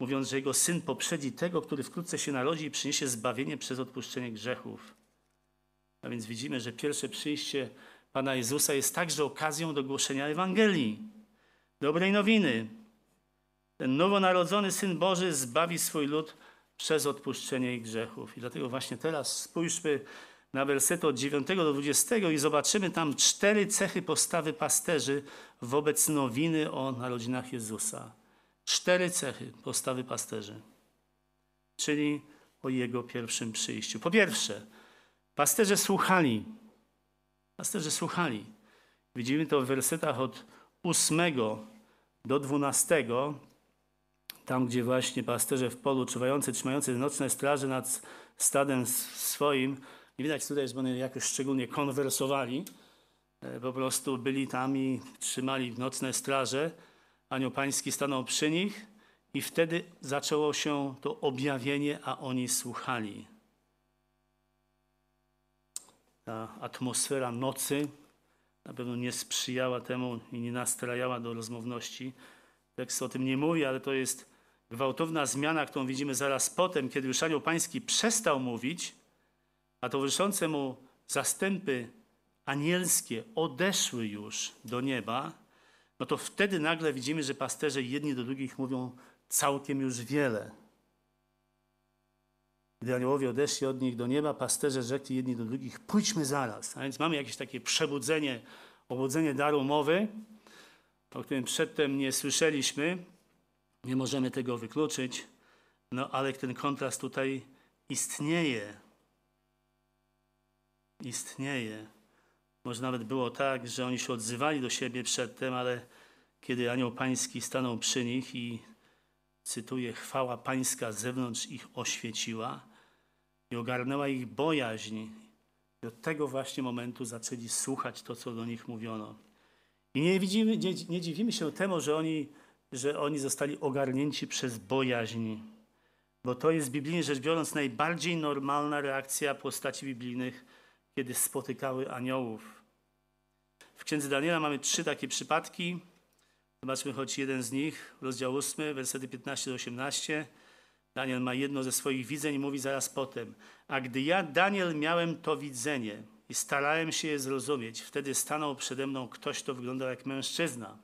mówiąc, że jego syn poprzedzi tego, który wkrótce się narodzi i przyniesie zbawienie przez odpuszczenie grzechów. A więc widzimy, że pierwsze przyjście Pana Jezusa jest także okazją do głoszenia Ewangelii, dobrej nowiny. Ten nowonarodzony Syn Boży zbawi swój lud przez odpuszczenie ich grzechów. I dlatego właśnie teraz spójrzmy na wersety od 9 do 20 i zobaczymy tam cztery cechy postawy pasterzy wobec nowiny o narodzinach Jezusa. Cztery cechy postawy pasterzy, czyli o Jego pierwszym przyjściu. Po pierwsze, pasterze słuchali. Pasterze słuchali. Widzimy to w wersetach od 8 do 12, tam gdzie właśnie pasterze w polu czuwający, trzymający nocne straże nad stadem swoim, nie widać tutaj, żeby one jakoś szczególnie konwersowali, e, po prostu byli tam i trzymali nocne straże. Anioł Pański stanął przy nich i wtedy zaczęło się to objawienie, a oni słuchali. Ta atmosfera nocy na pewno nie sprzyjała temu i nie nastrajała do rozmowności. Tekst o tym nie mówi, ale to jest gwałtowna zmiana, którą widzimy zaraz potem, kiedy już anioł pański przestał mówić, a towarzyszące mu zastępy anielskie odeszły już do nieba, no to wtedy nagle widzimy, że pasterze jedni do drugich mówią całkiem już wiele. Gdy aniołowie odeszli od nich do nieba, pasterze rzekli jedni do drugich, pójdźmy zaraz. A więc mamy jakieś takie przebudzenie, obudzenie daru mowy, o którym przedtem nie słyszeliśmy. Nie możemy tego wykluczyć, no ale ten kontrast tutaj istnieje. Istnieje. Może nawet było tak, że oni się odzywali do siebie przedtem, ale kiedy anioł pański stanął przy nich i cytuję, chwała pańska z zewnątrz ich oświeciła i ogarnęła ich bojaźń. I od tego właśnie momentu zaczęli słuchać to, co do nich mówiono. I nie, widzimy, nie, nie dziwimy się temu, że oni, że oni zostali ogarnięci przez bojaźń. Bo to jest biblijnie rzecz biorąc najbardziej normalna reakcja postaci biblijnych, kiedy spotykały aniołów. W księdze Daniela mamy trzy takie przypadki. Zobaczmy choć jeden z nich, rozdział 8, wersety 15 do 18. Daniel ma jedno ze swoich widzeń mówi zaraz potem. A gdy ja, Daniel, miałem to widzenie i starałem się je zrozumieć, wtedy stanął przede mną ktoś, kto wyglądał jak mężczyzna.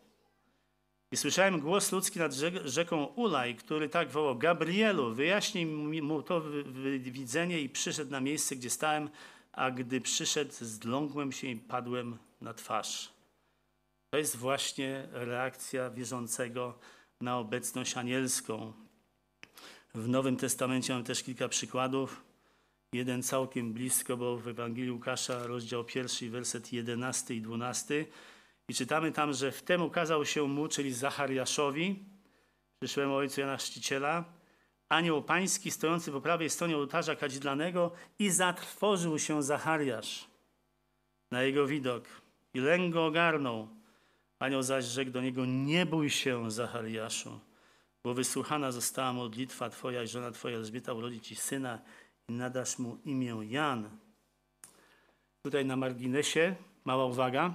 I słyszałem głos ludzki nad rzeką Ulaj, który tak wołał: Gabrielu, wyjaśnij mu to widzenie i przyszedł na miejsce, gdzie stałem, a gdy przyszedł, zdlągłem się i padłem na twarz. To jest właśnie reakcja wierzącego na obecność anielską. W Nowym Testamencie mam też kilka przykładów. Jeden całkiem blisko, bo w Ewangelii Łukasza, rozdział pierwszy, werset 11 i 12. I czytamy tam, że wtem ukazał się mu, czyli Zachariaszowi, przyszłemu ojcu Jana Chrzciciela, anioł pański stojący po prawej stronie ołtarza kadzidlanego i zatrwożył się Zachariasz na jego widok i lęk go ogarnął. Anioł zaś rzekł do niego, nie bój się Zachariaszu, bo wysłuchana została modlitwa twoja i żona twoja Elżbieta urodzi ci syna i nadasz mu imię Jan. Tutaj na marginesie, mała uwaga,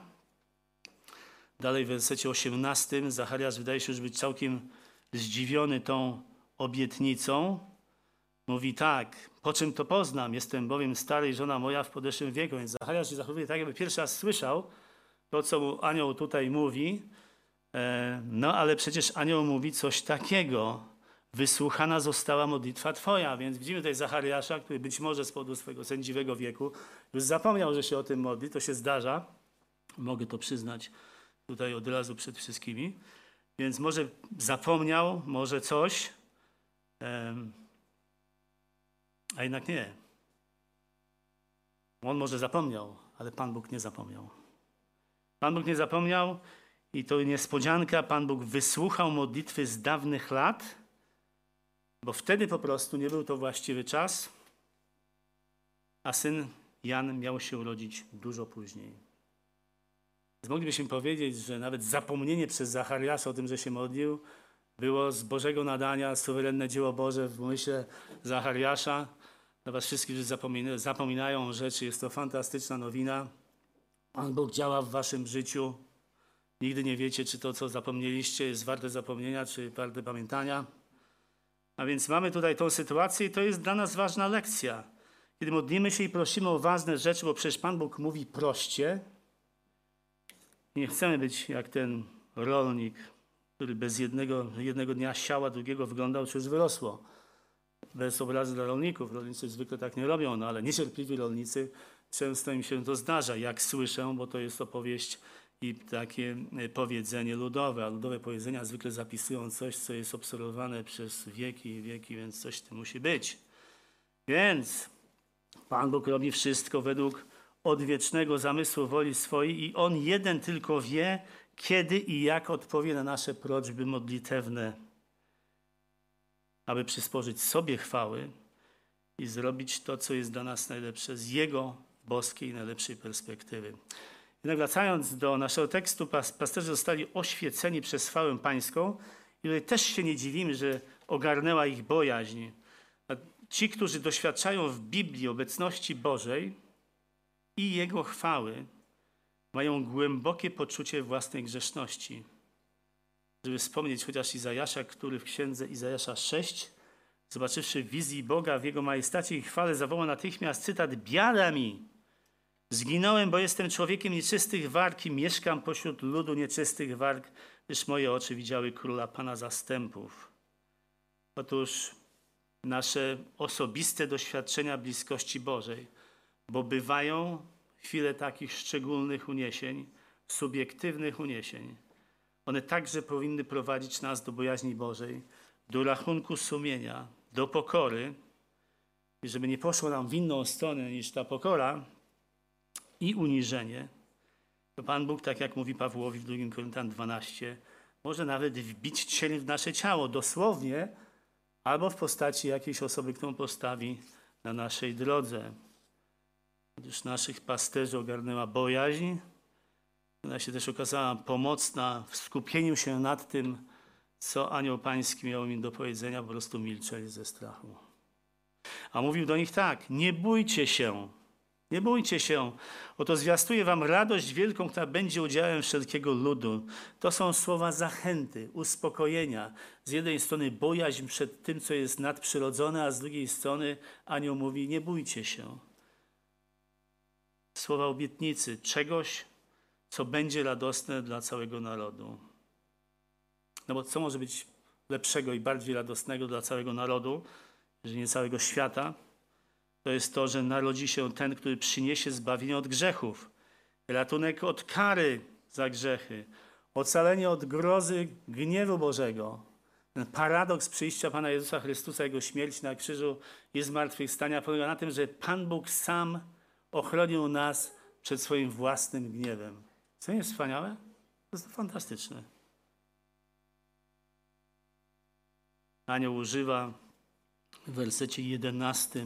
Dalej w wersecie 18 Zachariasz wydaje się już być całkiem zdziwiony tą obietnicą. Mówi tak, po czym to poznam? Jestem bowiem stary i żona moja w podeszłym wieku. Więc Zachariasz się zachowuje tak, jakby pierwszy raz słyszał to, co mu anioł tutaj mówi. E, No ale przecież anioł mówi coś takiego. Wysłuchana została modlitwa Twoja. Więc widzimy tutaj Zachariasza, który być może z powodu swojego sędziwego wieku już zapomniał, że się o tym modli. To się zdarza. Mogę to przyznać tutaj od razu przed wszystkimi. Więc może zapomniał, może coś, a jednak nie. On może zapomniał, ale Pan Bóg nie zapomniał. Pan Bóg nie zapomniał i to niespodzianka, Pan Bóg wysłuchał modlitwy z dawnych lat, bo wtedy po prostu nie był to właściwy czas, a syn Jan miał się urodzić dużo później. Więc moglibyśmy powiedzieć, że nawet zapomnienie przez Zachariasza o tym, że się modlił, było z Bożego nadania, suwerenne dzieło Boże w myśle Zachariasza. Dla was wszystkich, którzy zapomina, zapominają o rzeczy, jest to fantastyczna nowina. Pan Bóg działa w waszym życiu. Nigdy nie wiecie, czy to, co zapomnieliście, jest warte zapomnienia, czy warte pamiętania. A więc mamy tutaj tą sytuację i to jest dla nas ważna lekcja. Kiedy modlimy się i prosimy o ważne rzeczy, bo przecież Pan Bóg mówi proście, nie chcemy być jak ten rolnik, który bez jednego, jednego dnia siała, drugiego wyglądał, czy już wyrosło. Bez obrazu dla rolników. Rolnicy zwykle tak nie robią, no ale niecierpliwi rolnicy, często im się to zdarza, jak słyszę, bo to jest opowieść i takie e, powiedzenie ludowe. A ludowe powiedzenia zwykle zapisują coś, co jest obserwowane przez wieki i wieki, więc coś tym musi być. Więc Pan Bóg robi wszystko według odwiecznego zamysłu woli swojej i On jeden tylko wie, kiedy i jak odpowie na nasze prośby modlitewne, aby przysporzyć sobie chwały i zrobić to, co jest dla nas najlepsze z Jego boskiej, najlepszej perspektywy. Jednak wracając do naszego tekstu, pas- pasterze zostali oświeceni przez chwałę pańską i tutaj też się nie dziwimy, że ogarnęła ich bojaźń. A ci, którzy doświadczają w Biblii obecności Bożej, i Jego chwały mają głębokie poczucie własnej grzeszności. Żeby wspomnieć chociaż Izajasza, który w księdze Izajasza 6, zobaczywszy wizji Boga w Jego majestacie i chwale, zawołał natychmiast cytat Biada mi! Zginąłem, bo jestem człowiekiem nieczystych warg i mieszkam pośród ludu nieczystych warg, gdyż moje oczy widziały króla Pana zastępów. Otóż nasze osobiste doświadczenia bliskości Bożej – bo bywają chwile takich szczególnych uniesień, subiektywnych uniesień. One także powinny prowadzić nas do bojaźni Bożej, do rachunku sumienia, do pokory, i żeby nie poszło nam w inną stronę niż ta pokora i uniżenie, to Pan Bóg, tak jak mówi Pawłowi w 2 Koryntian 12, może nawet wbić cień w nasze ciało, dosłownie, albo w postaci jakiejś osoby, którą postawi na naszej drodze gdyż naszych pasterzy ogarnęła bojaźń. Ona się też okazała pomocna w skupieniu się nad tym, co anioł pański miał im do powiedzenia, po prostu milczeli ze strachu. A mówił do nich tak, nie bójcie się, nie bójcie się, oto zwiastuję wam radość wielką, która będzie udziałem wszelkiego ludu. To są słowa zachęty, uspokojenia. Z jednej strony bojaźń przed tym, co jest nadprzyrodzone, a z drugiej strony anioł mówi, nie bójcie się słowa obietnicy, czegoś, co będzie radosne dla całego narodu. No bo co może być lepszego i bardziej radosnego dla całego narodu, jeżeli nie całego świata? To jest to, że narodzi się ten, który przyniesie zbawienie od grzechów, ratunek od kary za grzechy, ocalenie od grozy gniewu Bożego. Ten paradoks przyjścia Pana Jezusa Chrystusa, Jego śmierć na krzyżu i zmartwychwstania polega na tym, że Pan Bóg sam ochronił nas przed swoim własnym gniewem. Co nie jest wspaniałe? To jest fantastyczne. Anioł używa w wersecie 11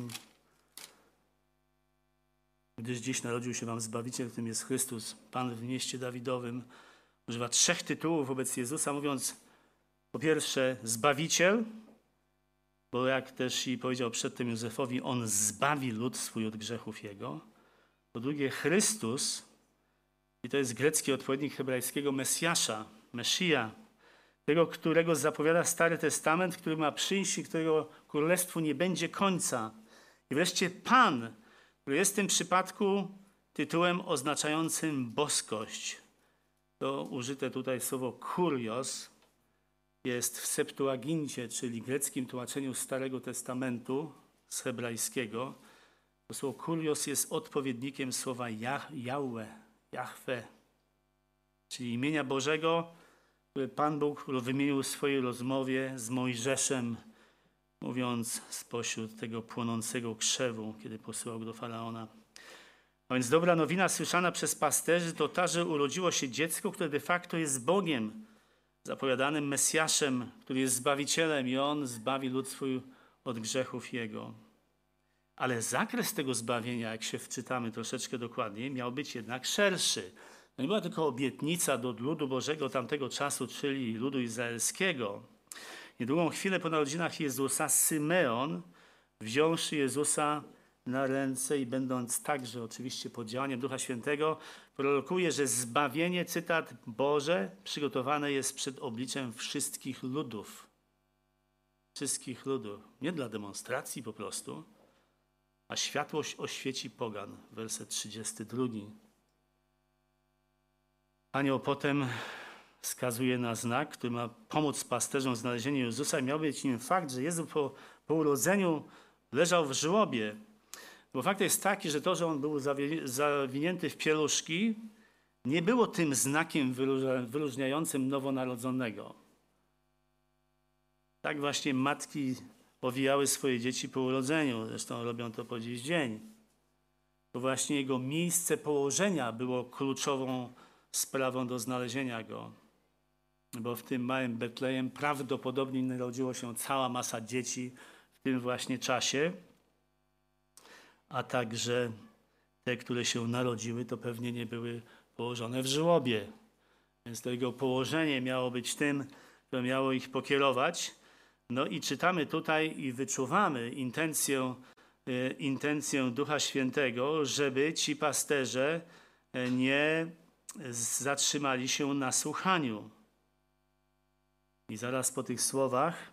gdyż dziś narodził się wam Zbawiciel, którym jest Chrystus, Pan w mieście Dawidowym. Używa trzech tytułów wobec Jezusa, mówiąc po pierwsze Zbawiciel, bo jak też i powiedział przedtem Józefowi, On zbawi lud swój od grzechów Jego. Po drugie Chrystus, i to jest grecki odpowiednik hebrajskiego Mesjasza, Mesija, tego, którego zapowiada Stary Testament, który ma przyjść i którego królestwu nie będzie końca. I wreszcie Pan, który jest w tym przypadku tytułem oznaczającym boskość. To użyte tutaj słowo kurios jest w Septuagincie, czyli greckim tłumaczeniu Starego Testamentu z hebrajskiego. To słowo kurios jest odpowiednikiem słowa Jahwe, Jahwe, czyli imienia Bożego, które Pan Bóg wymienił w swojej rozmowie z Mojżeszem, mówiąc spośród tego płonącego krzewu, kiedy posyłał go do Faraona. A więc dobra nowina słyszana przez pasterzy to ta, że urodziło się dziecko, które de facto jest Bogiem, zapowiadanym Mesjaszem, który jest Zbawicielem i On zbawi lud swój od grzechów Jego. Ale zakres tego zbawienia, jak się wczytamy troszeczkę dokładniej, miał być jednak szerszy. To nie była tylko obietnica do ludu Bożego tamtego czasu, czyli ludu izraelskiego. Niedługą chwilę po narodzinach Jezusa Symeon, wziąwszy Jezusa na ręce i będąc także oczywiście pod działaniem Ducha Świętego, prorokuje, że zbawienie, cytat Boże, przygotowane jest przed obliczem wszystkich ludów. Wszystkich ludów. Nie dla demonstracji po prostu, a światłość oświeci pogan. Werset 32. Anioł potem wskazuje na znak, który ma pomóc pasterzom w znalezieniu Jezusa. Miał być nim fakt, że Jezus po, po urodzeniu leżał w żłobie. Bo fakt jest taki, że to, że on był zawinięty w pieluszki, nie było tym znakiem wyróżniającym nowonarodzonego. Tak właśnie matki owijały swoje dzieci po urodzeniu. Zresztą robią to po dziś dzień. To właśnie jego miejsce położenia było kluczową sprawą do znalezienia go. Bo w tym małym Betlejem prawdopodobnie narodziło się cała masa dzieci w tym właśnie czasie, a także te, które się narodziły, to pewnie nie były położone w żłobie. Więc to jego położenie miało być tym, które miało ich pokierować. No i czytamy tutaj i wyczuwamy intencję, e, intencję Ducha Świętego, żeby ci pasterze e, nie zatrzymali się na słuchaniu. I zaraz po tych słowach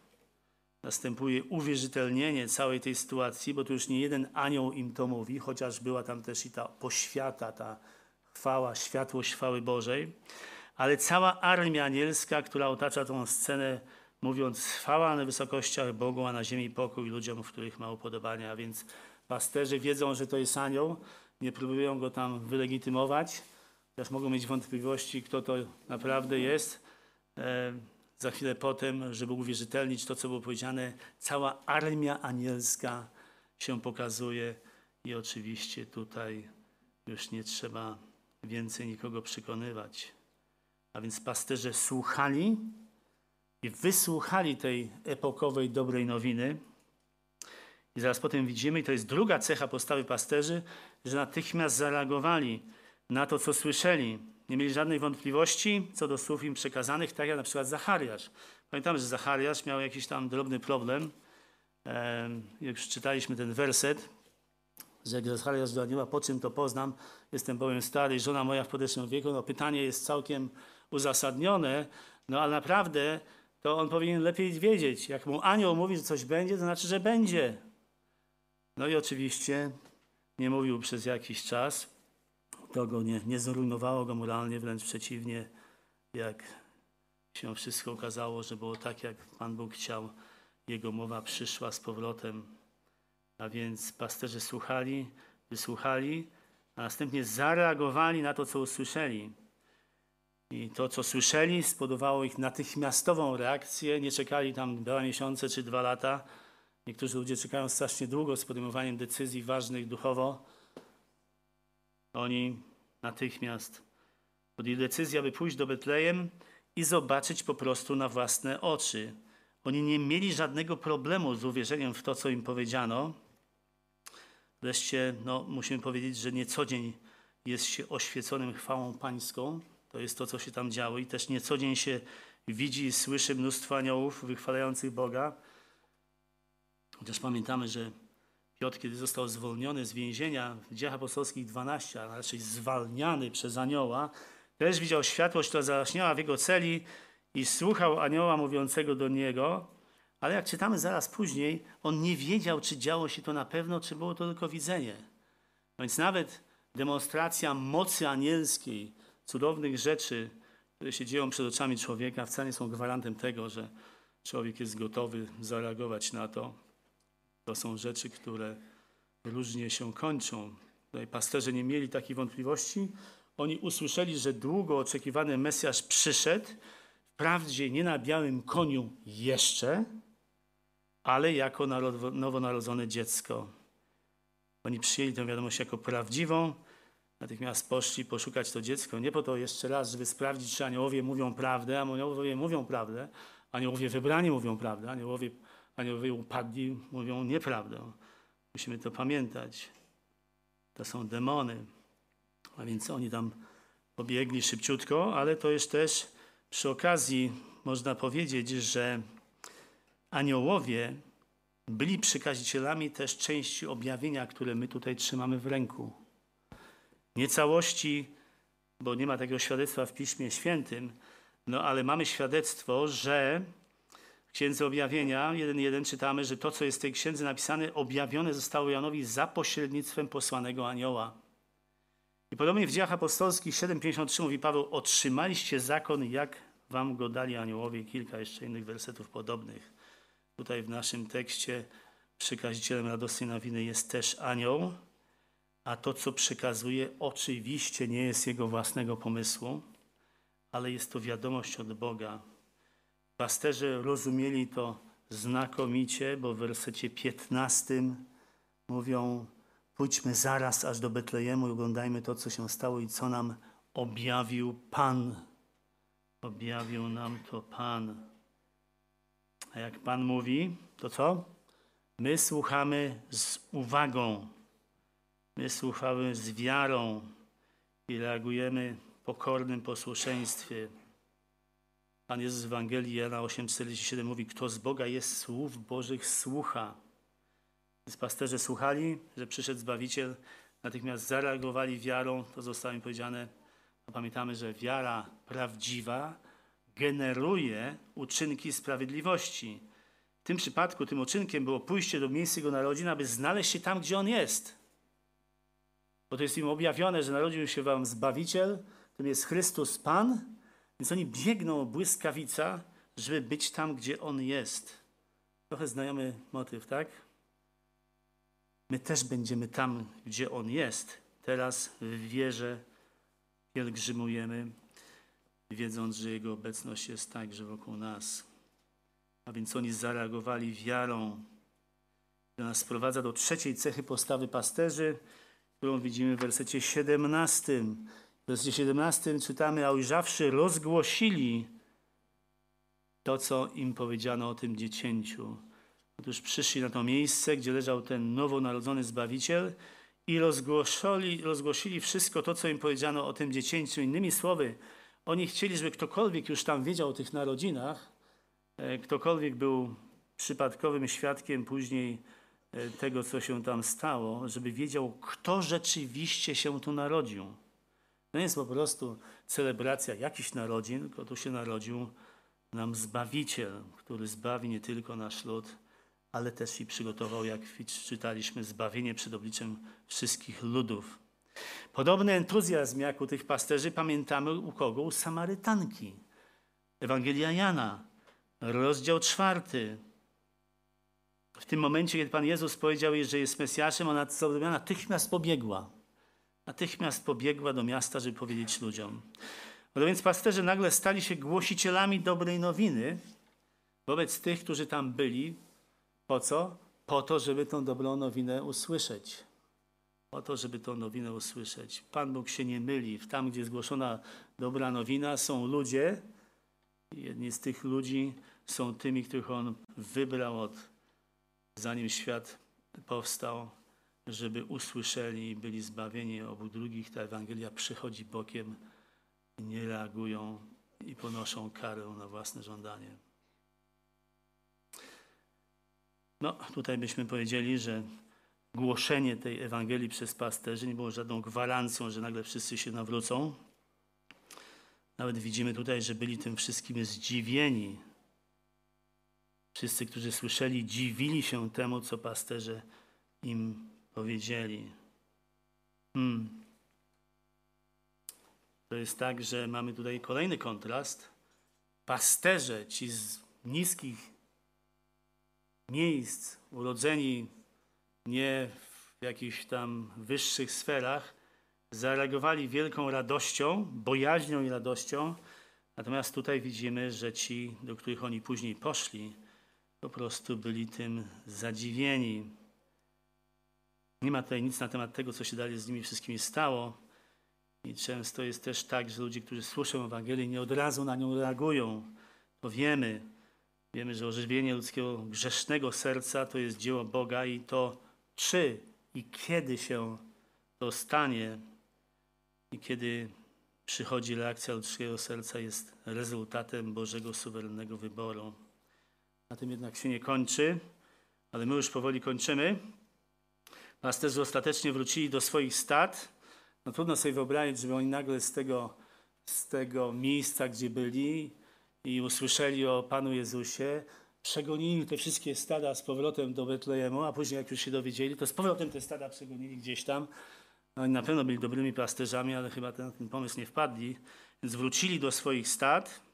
następuje uwierzytelnienie całej tej sytuacji, bo tu już nie jeden anioł im to mówi, chociaż była tam też i ta poświata, ta chwała, światłość chwały Bożej, ale cała armia anielska, która otacza tą scenę, mówiąc chwała na wysokościach Bogu, a na ziemi pokój ludziom, w których ma upodobania. A więc pasterze wiedzą, że to jest anioł, nie próbują go tam wylegitymować, też mogą mieć wątpliwości, kto to naprawdę jest. E, za chwilę potem, żeby uwierzytelnić to, co było powiedziane, cała armia anielska się pokazuje i oczywiście tutaj już nie trzeba więcej nikogo przekonywać. A więc pasterze słuchali i wysłuchali tej epokowej dobrej nowiny. I zaraz potem widzimy, i to jest druga cecha postawy pasterzy, że natychmiast zareagowali na to, co słyszeli. Nie mieli żadnej wątpliwości co do słów im przekazanych, tak jak na przykład Zachariasz. Pamiętam, że Zachariasz miał jakiś tam drobny problem. Jak już czytaliśmy ten werset, że jak Zachariasz do anioła, po czym to poznam, jestem bowiem stary żona moja w podeszłym wieku. No pytanie jest całkiem uzasadnione, no ale naprawdę to on powinien lepiej wiedzieć. Jak mu anioł mówi, że coś będzie, to znaczy, że będzie. No i oczywiście nie mówił przez jakiś czas to go nie, nie zrujnowało go moralnie, wręcz przeciwnie, jak się wszystko okazało, że było tak, jak Pan Bóg chciał, jego mowa przyszła z powrotem. A więc pasterze słuchali, wysłuchali, a następnie zareagowali na to, co usłyszeli. I to, co słyszeli, spowodowało ich natychmiastową reakcję. Nie czekali tam dwa miesiące czy dwa lata. Niektórzy ludzie czekają strasznie długo z podejmowaniem decyzji ważnych duchowo. Oni natychmiast podjęli decyzję, aby pójść do Betlejem i zobaczyć po prostu na własne oczy. Oni nie mieli żadnego problemu z uwierzeniem w to, co im powiedziano. Wreszcie no, musimy powiedzieć, że nie co dzień jest się oświeconym chwałą pańską. To jest to, co się tam działo. I też nie co dzień się widzi i słyszy mnóstwo aniołów wychwalających Boga. Chociaż pamiętamy, że Piotr, kiedy został zwolniony z więzienia w Dziejach Apostolskich 12, a raczej zwalniany przez anioła, też widział światłość, która zajaśniała w jego celi i słuchał anioła mówiącego do niego, ale jak czytamy zaraz później, on nie wiedział, czy działo się to na pewno, czy było to tylko widzenie. No więc nawet demonstracja mocy anielskiej, cudownych rzeczy, które się dzieją przed oczami człowieka, wcale nie są gwarantem tego, że człowiek jest gotowy zareagować na to. To są rzeczy, które różnie się kończą. Tutaj pasterze nie mieli takiej wątpliwości. Oni usłyszeli, że długo oczekiwany Mesjasz przyszedł, wprawdzie nie na białym koniu jeszcze, ale jako narod- nowonarodzone dziecko. Oni przyjęli tę wiadomość jako prawdziwą, natychmiast poszli poszukać to dziecko. Nie po to jeszcze raz, żeby sprawdzić, czy aniołowie mówią prawdę, a aniołowie mówią prawdę, aniołowie wybrani mówią prawdę, aniołowie, aniołowie upadli mówią nieprawdę. Musimy to pamiętać. To są demony. A więc oni tam pobiegli szybciutko, ale to jest też przy okazji można powiedzieć, że aniołowie byli przykazicielami też części objawienia, które my tutaj trzymamy w ręku. Nie całości, bo nie ma takiego świadectwa w Piśmie Świętym, no ale mamy świadectwo, że w Księdze Objawienia 1.1 czytamy, że to, co jest w tej księdze napisane, objawione zostało Janowi za pośrednictwem posłanego anioła. I podobnie w dziejach apostolskich 7,53 mówi Paweł, otrzymaliście zakon, jak wam go dali aniołowie kilka jeszcze innych wersetów podobnych. Tutaj w naszym tekście przykazicielem radosnej nowiny jest też anioł, a to, co przekazuje, oczywiście nie jest jego własnego pomysłu, ale jest to wiadomość od Boga. Pasterze rozumieli to znakomicie, bo w wersecie 15 mówią, Pójdźmy zaraz aż do Betlejemu i oglądajmy to, co się stało i co nam objawił Pan. Objawił nam to Pan. A jak Pan mówi, to co? My słuchamy z uwagą, my słuchamy z wiarą i reagujemy w pokornym posłuszeństwie. Pan Jezus w Ewangelii Jana 8,47 mówi, kto z Boga jest słów Bożych słucha. Więc pasterze słuchali, że przyszedł Zbawiciel, natychmiast zareagowali wiarą, to zostało im powiedziane. A pamiętamy, że wiara prawdziwa generuje uczynki sprawiedliwości. W tym przypadku tym uczynkiem było pójście do miejsca Jego narodzin, aby znaleźć się tam, gdzie On jest. Bo to jest im objawione, że narodził się wam Zbawiciel, tym jest Chrystus Pan, więc oni biegną błyskawica, żeby być tam, gdzie On jest. Trochę znajomy motyw, tak? My też będziemy tam, gdzie On jest. Teraz w wierze pielgrzymujemy, wiedząc, że Jego obecność jest także wokół nas. A więc oni zareagowali wiarą. To nas sprowadza do trzeciej cechy postawy pasterzy, którą widzimy w wersecie 17. W wersecie 17 czytamy, a ujrzawszy rozgłosili to, co im powiedziano o tym dziecięciu. Otóż przyszli na to miejsce, gdzie leżał ten nowonarodzony Zbawiciel i rozgłosili, rozgłosili wszystko to, co im powiedziano o tym dziecięciu. Innymi słowy, oni chcieli, żeby ktokolwiek już tam wiedział o tych narodzinach, e, ktokolwiek był przypadkowym świadkiem później tego, co się tam stało, żeby wiedział, kto rzeczywiście się tu narodził. Nie jest po prostu celebracja jakichś narodzin, tylko tu się narodził nam Zbawiciel, który zbawi nie tylko nasz lud, ale też i przygotował, jak czytaliśmy, zbawienie przed obliczem wszystkich ludów. Podobny entuzjazm jak u tych pasterzy pamiętamy u kogo? U Samarytanki. Ewangelia Jana, rozdział czwarty. W tym momencie, kiedy Pan Jezus powiedział jej, że jest Mesjaszem, ona natychmiast pobiegła. Natychmiast pobiegła do miasta, żeby powiedzieć ludziom. No więc pasterze nagle stali się głosicielami dobrej nowiny wobec tych, którzy tam byli. Po co? Po to, żeby tą dobrą nowinę usłyszeć. Po to, żeby tą nowinę usłyszeć. Pan Bóg się nie myli. Tam, gdzie zgłoszona dobra nowina, są ludzie. Jedni z tych ludzi są tymi, których On wybrał od zanim świat powstał, żeby usłyszeli i byli zbawieni. Obu drugich ta Ewangelia przychodzi bokiem, nie reagują i ponoszą karę na własne żądanie. No, tutaj byśmy powiedzieli, że głoszenie tej Ewangelii przez pasterzy nie było żadną gwarancją, że nagle wszyscy się nawrócą. Nawet widzimy tutaj, że byli tym wszystkim zdziwieni. Wszyscy, którzy słyszeli, dziwili się temu, co pasterze im powiedzieli. Hmm. To jest tak, że mamy tutaj kolejny kontrast. Pasterze, ci z niskich miejsc, urodzeni nie w jakichś tam wyższych sferach, zareagowali wielką radością, bojaźnią i radością. Natomiast tutaj widzimy, że ci, do których oni później poszli, po prostu byli tym zadziwieni. Nie ma tutaj nic na temat tego, co się dalej z nimi wszystkimi stało. I często jest też tak, że ludzie, którzy słyszą Ewangelię, nie od razu na nią reagują. To wiemy. Wiemy, że ożywienie ludzkiego grzesznego serca to jest dzieło Boga i to czy i kiedy się to stanie i kiedy przychodzi reakcja ludzkiego serca jest rezultatem Bożego suwerennego wyboru. Na tym jednak się nie kończy, ale my już powoli kończymy. Pasterzy ostatecznie wrócili do swoich stad. No trudno sobie wyobrazić, żeby oni nagle z tego, z tego miejsca, gdzie byli i usłyszeli o Panu Jezusie, przegonili te wszystkie stada z powrotem do Betlejemu, a później jak już się dowiedzieli, to z powrotem te stada przegonili gdzieś tam. No, oni na pewno byli dobrymi pasterzami, ale chyba ten, ten pomysł nie wpadli. Więc wrócili do swoich stad.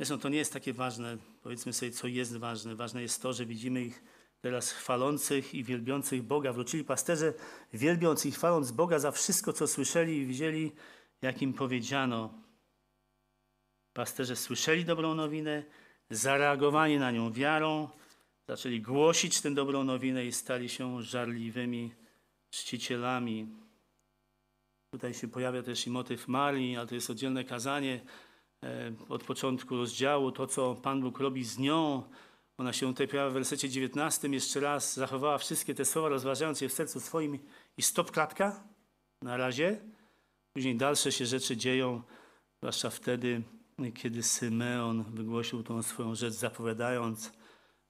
Zresztą to nie jest takie ważne. Powiedzmy sobie, co jest ważne. Ważne jest to, że widzimy ich teraz chwalących i wielbiących Boga. Wrócili pasterze, wielbiąc i chwaląc Boga za wszystko, co słyszeli i widzieli, jak im powiedziano. Pasterze słyszeli dobrą nowinę, zareagowali na nią wiarą, zaczęli głosić tę dobrą nowinę i stali się żarliwymi czcicielami. Tutaj się pojawia też i motyw Marii, ale to jest oddzielne kazanie od początku rozdziału. To, co Pan Bóg robi z nią, ona się tutaj pojawia w wersecie 19. Jeszcze raz zachowała wszystkie te słowa, rozważając je w sercu swoim i stop klatka na razie. Później dalsze się rzeczy dzieją, zwłaszcza wtedy, kiedy Symeon wygłosił tą swoją rzecz, zapowiadając,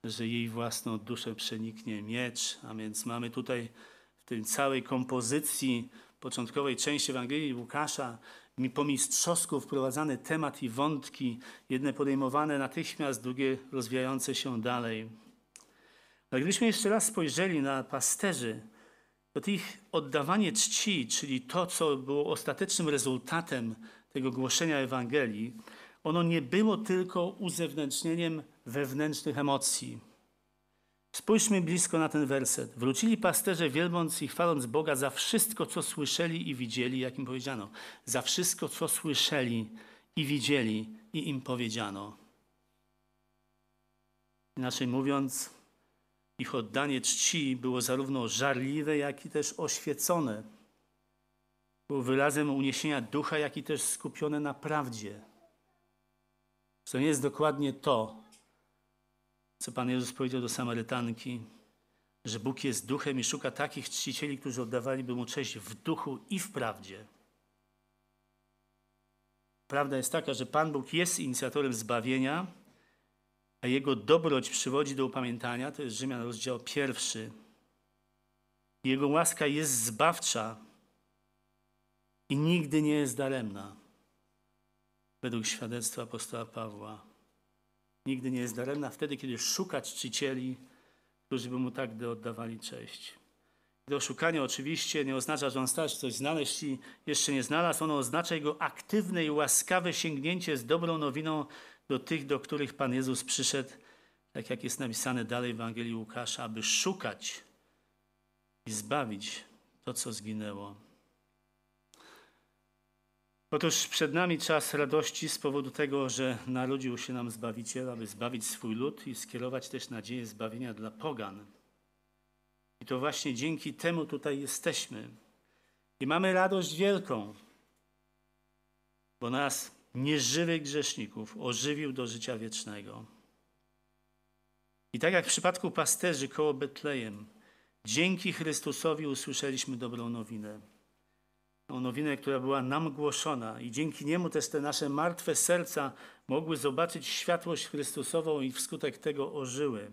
że jej własną duszę przeniknie miecz. A więc mamy tutaj w tej całej kompozycji początkowej części Ewangelii Łukasza po mistrzowsku wprowadzany temat i wątki, jedne podejmowane natychmiast, drugie rozwijające się dalej. Ale gdybyśmy jeszcze raz spojrzeli na pasterzy, to ich oddawanie czci, czyli to, co było ostatecznym rezultatem tego głoszenia Ewangelii, ono nie było tylko uzewnętrznieniem wewnętrznych emocji. Spójrzmy blisko na ten werset. Wrócili pasterze, wielbąc i chwaląc Boga za wszystko, co słyszeli i widzieli, jak im powiedziano. Za wszystko, co słyszeli i widzieli i im powiedziano. Inaczej mówiąc, ich oddanie czci było zarówno żarliwe, jak i też oświecone. Było wyrazem uniesienia ducha, jak i też skupione na prawdzie. To nie jest dokładnie to, co Pan Jezus powiedział do Samarytanki, że Bóg jest duchem i szuka takich czcicieli, którzy oddawaliby Mu cześć w duchu i w prawdzie. Prawda jest taka, że Pan Bóg jest inicjatorem zbawienia, a Jego dobroć przywodzi do upamiętania. To jest Rzymian rozdział pierwszy. Jego łaska jest zbawcza i nigdy nie jest daremna według świadectwa apostoła Pawła. Nigdy nie jest daremna wtedy, kiedy szuka czcicieli, którzy by mu tak oddawali cześć. To szukanie oczywiście nie oznacza, że on stara się coś znaleźć i jeszcze nie znalazł. Ono oznacza jego aktywne i łaskawe sięgnięcie z dobrą nowiną do tych, do których Pan Jezus przyszedł, tak jak jest napisane dalej w Ewangelii Łukasza, aby szukać i zbawić to, co zginęło. Otóż przed nami czas radości z powodu tego, że narodził się nam Zbawiciel, aby zbawić swój lud i skierować też nadzieję zbawienia dla pogan. I to właśnie dzięki temu tutaj jesteśmy. I mamy radość wielką, bo nas, nieżywych grzeszników, ożywił do życia wiecznego. I tak jak w przypadku pasterzy koło Betlejem, dzięki Chrystusowi usłyszeliśmy dobrą nowinę. Tą nowinę, która była nam głoszona i dzięki niemu też te nasze martwe serca mogły zobaczyć światłość Chrystusową i wskutek tego ożyły.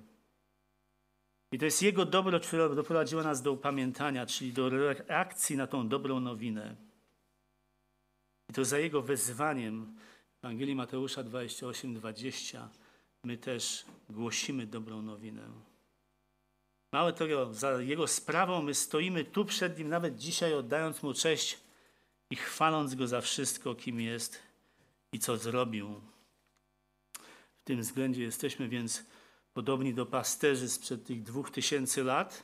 I to jest Jego dobro, które doprowadziło nas do upamiętania, czyli do reakcji na tą dobrą nowinę. I to za Jego wezwaniem, w Ewangelii Mateusza 28-20, my też głosimy dobrą nowinę. Małe tego, za Jego sprawą my stoimy tu przed Nim, nawet dzisiaj oddając Mu cześć i chwaląc Go za wszystko, kim jest i co zrobił. W tym względzie jesteśmy więc podobni do pasterzy sprzed tych dwóch tysięcy lat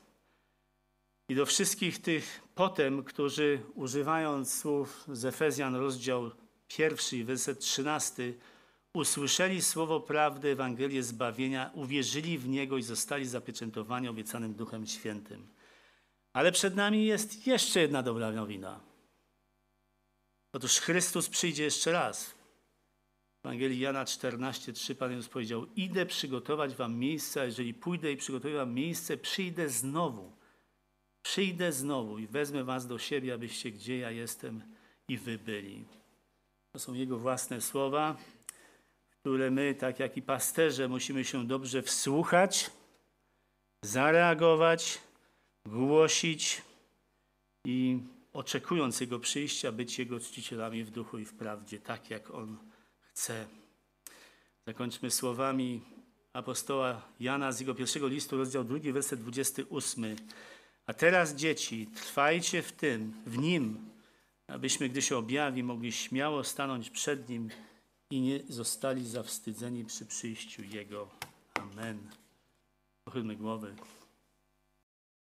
i do wszystkich tych potem, którzy używając słów z Efezjan, rozdział pierwszy, werset trzynasty, usłyszeli słowo prawdy, Ewangelię zbawienia, uwierzyli w Niego i zostali zapieczętowani obiecanym Duchem Świętym. Ale przed nami jest jeszcze jedna dobra nowina. Otóż Chrystus przyjdzie jeszcze raz. W Ewangelii Jana 14:3 Pan Jezus powiedział: Idę przygotować wam miejsce, a jeżeli pójdę i przygotuję wam miejsce, przyjdę znowu. Przyjdę znowu i wezmę was do siebie, abyście gdzie ja jestem i wy byli. To są Jego własne słowa, które my, tak jak i pasterze, musimy się dobrze wsłuchać, zareagować, głosić i oczekując Jego przyjścia, być Jego czcicielami w duchu i w prawdzie, tak jak On chce. Zakończmy słowami apostoła Jana z jego pierwszego listu, rozdział 2, werset 28. A teraz dzieci, trwajcie w tym, w Nim, abyśmy, gdy się objawi, mogli śmiało stanąć przed Nim i nie zostali zawstydzeni przy przyjściu Jego. Amen. Pochylmy głowy.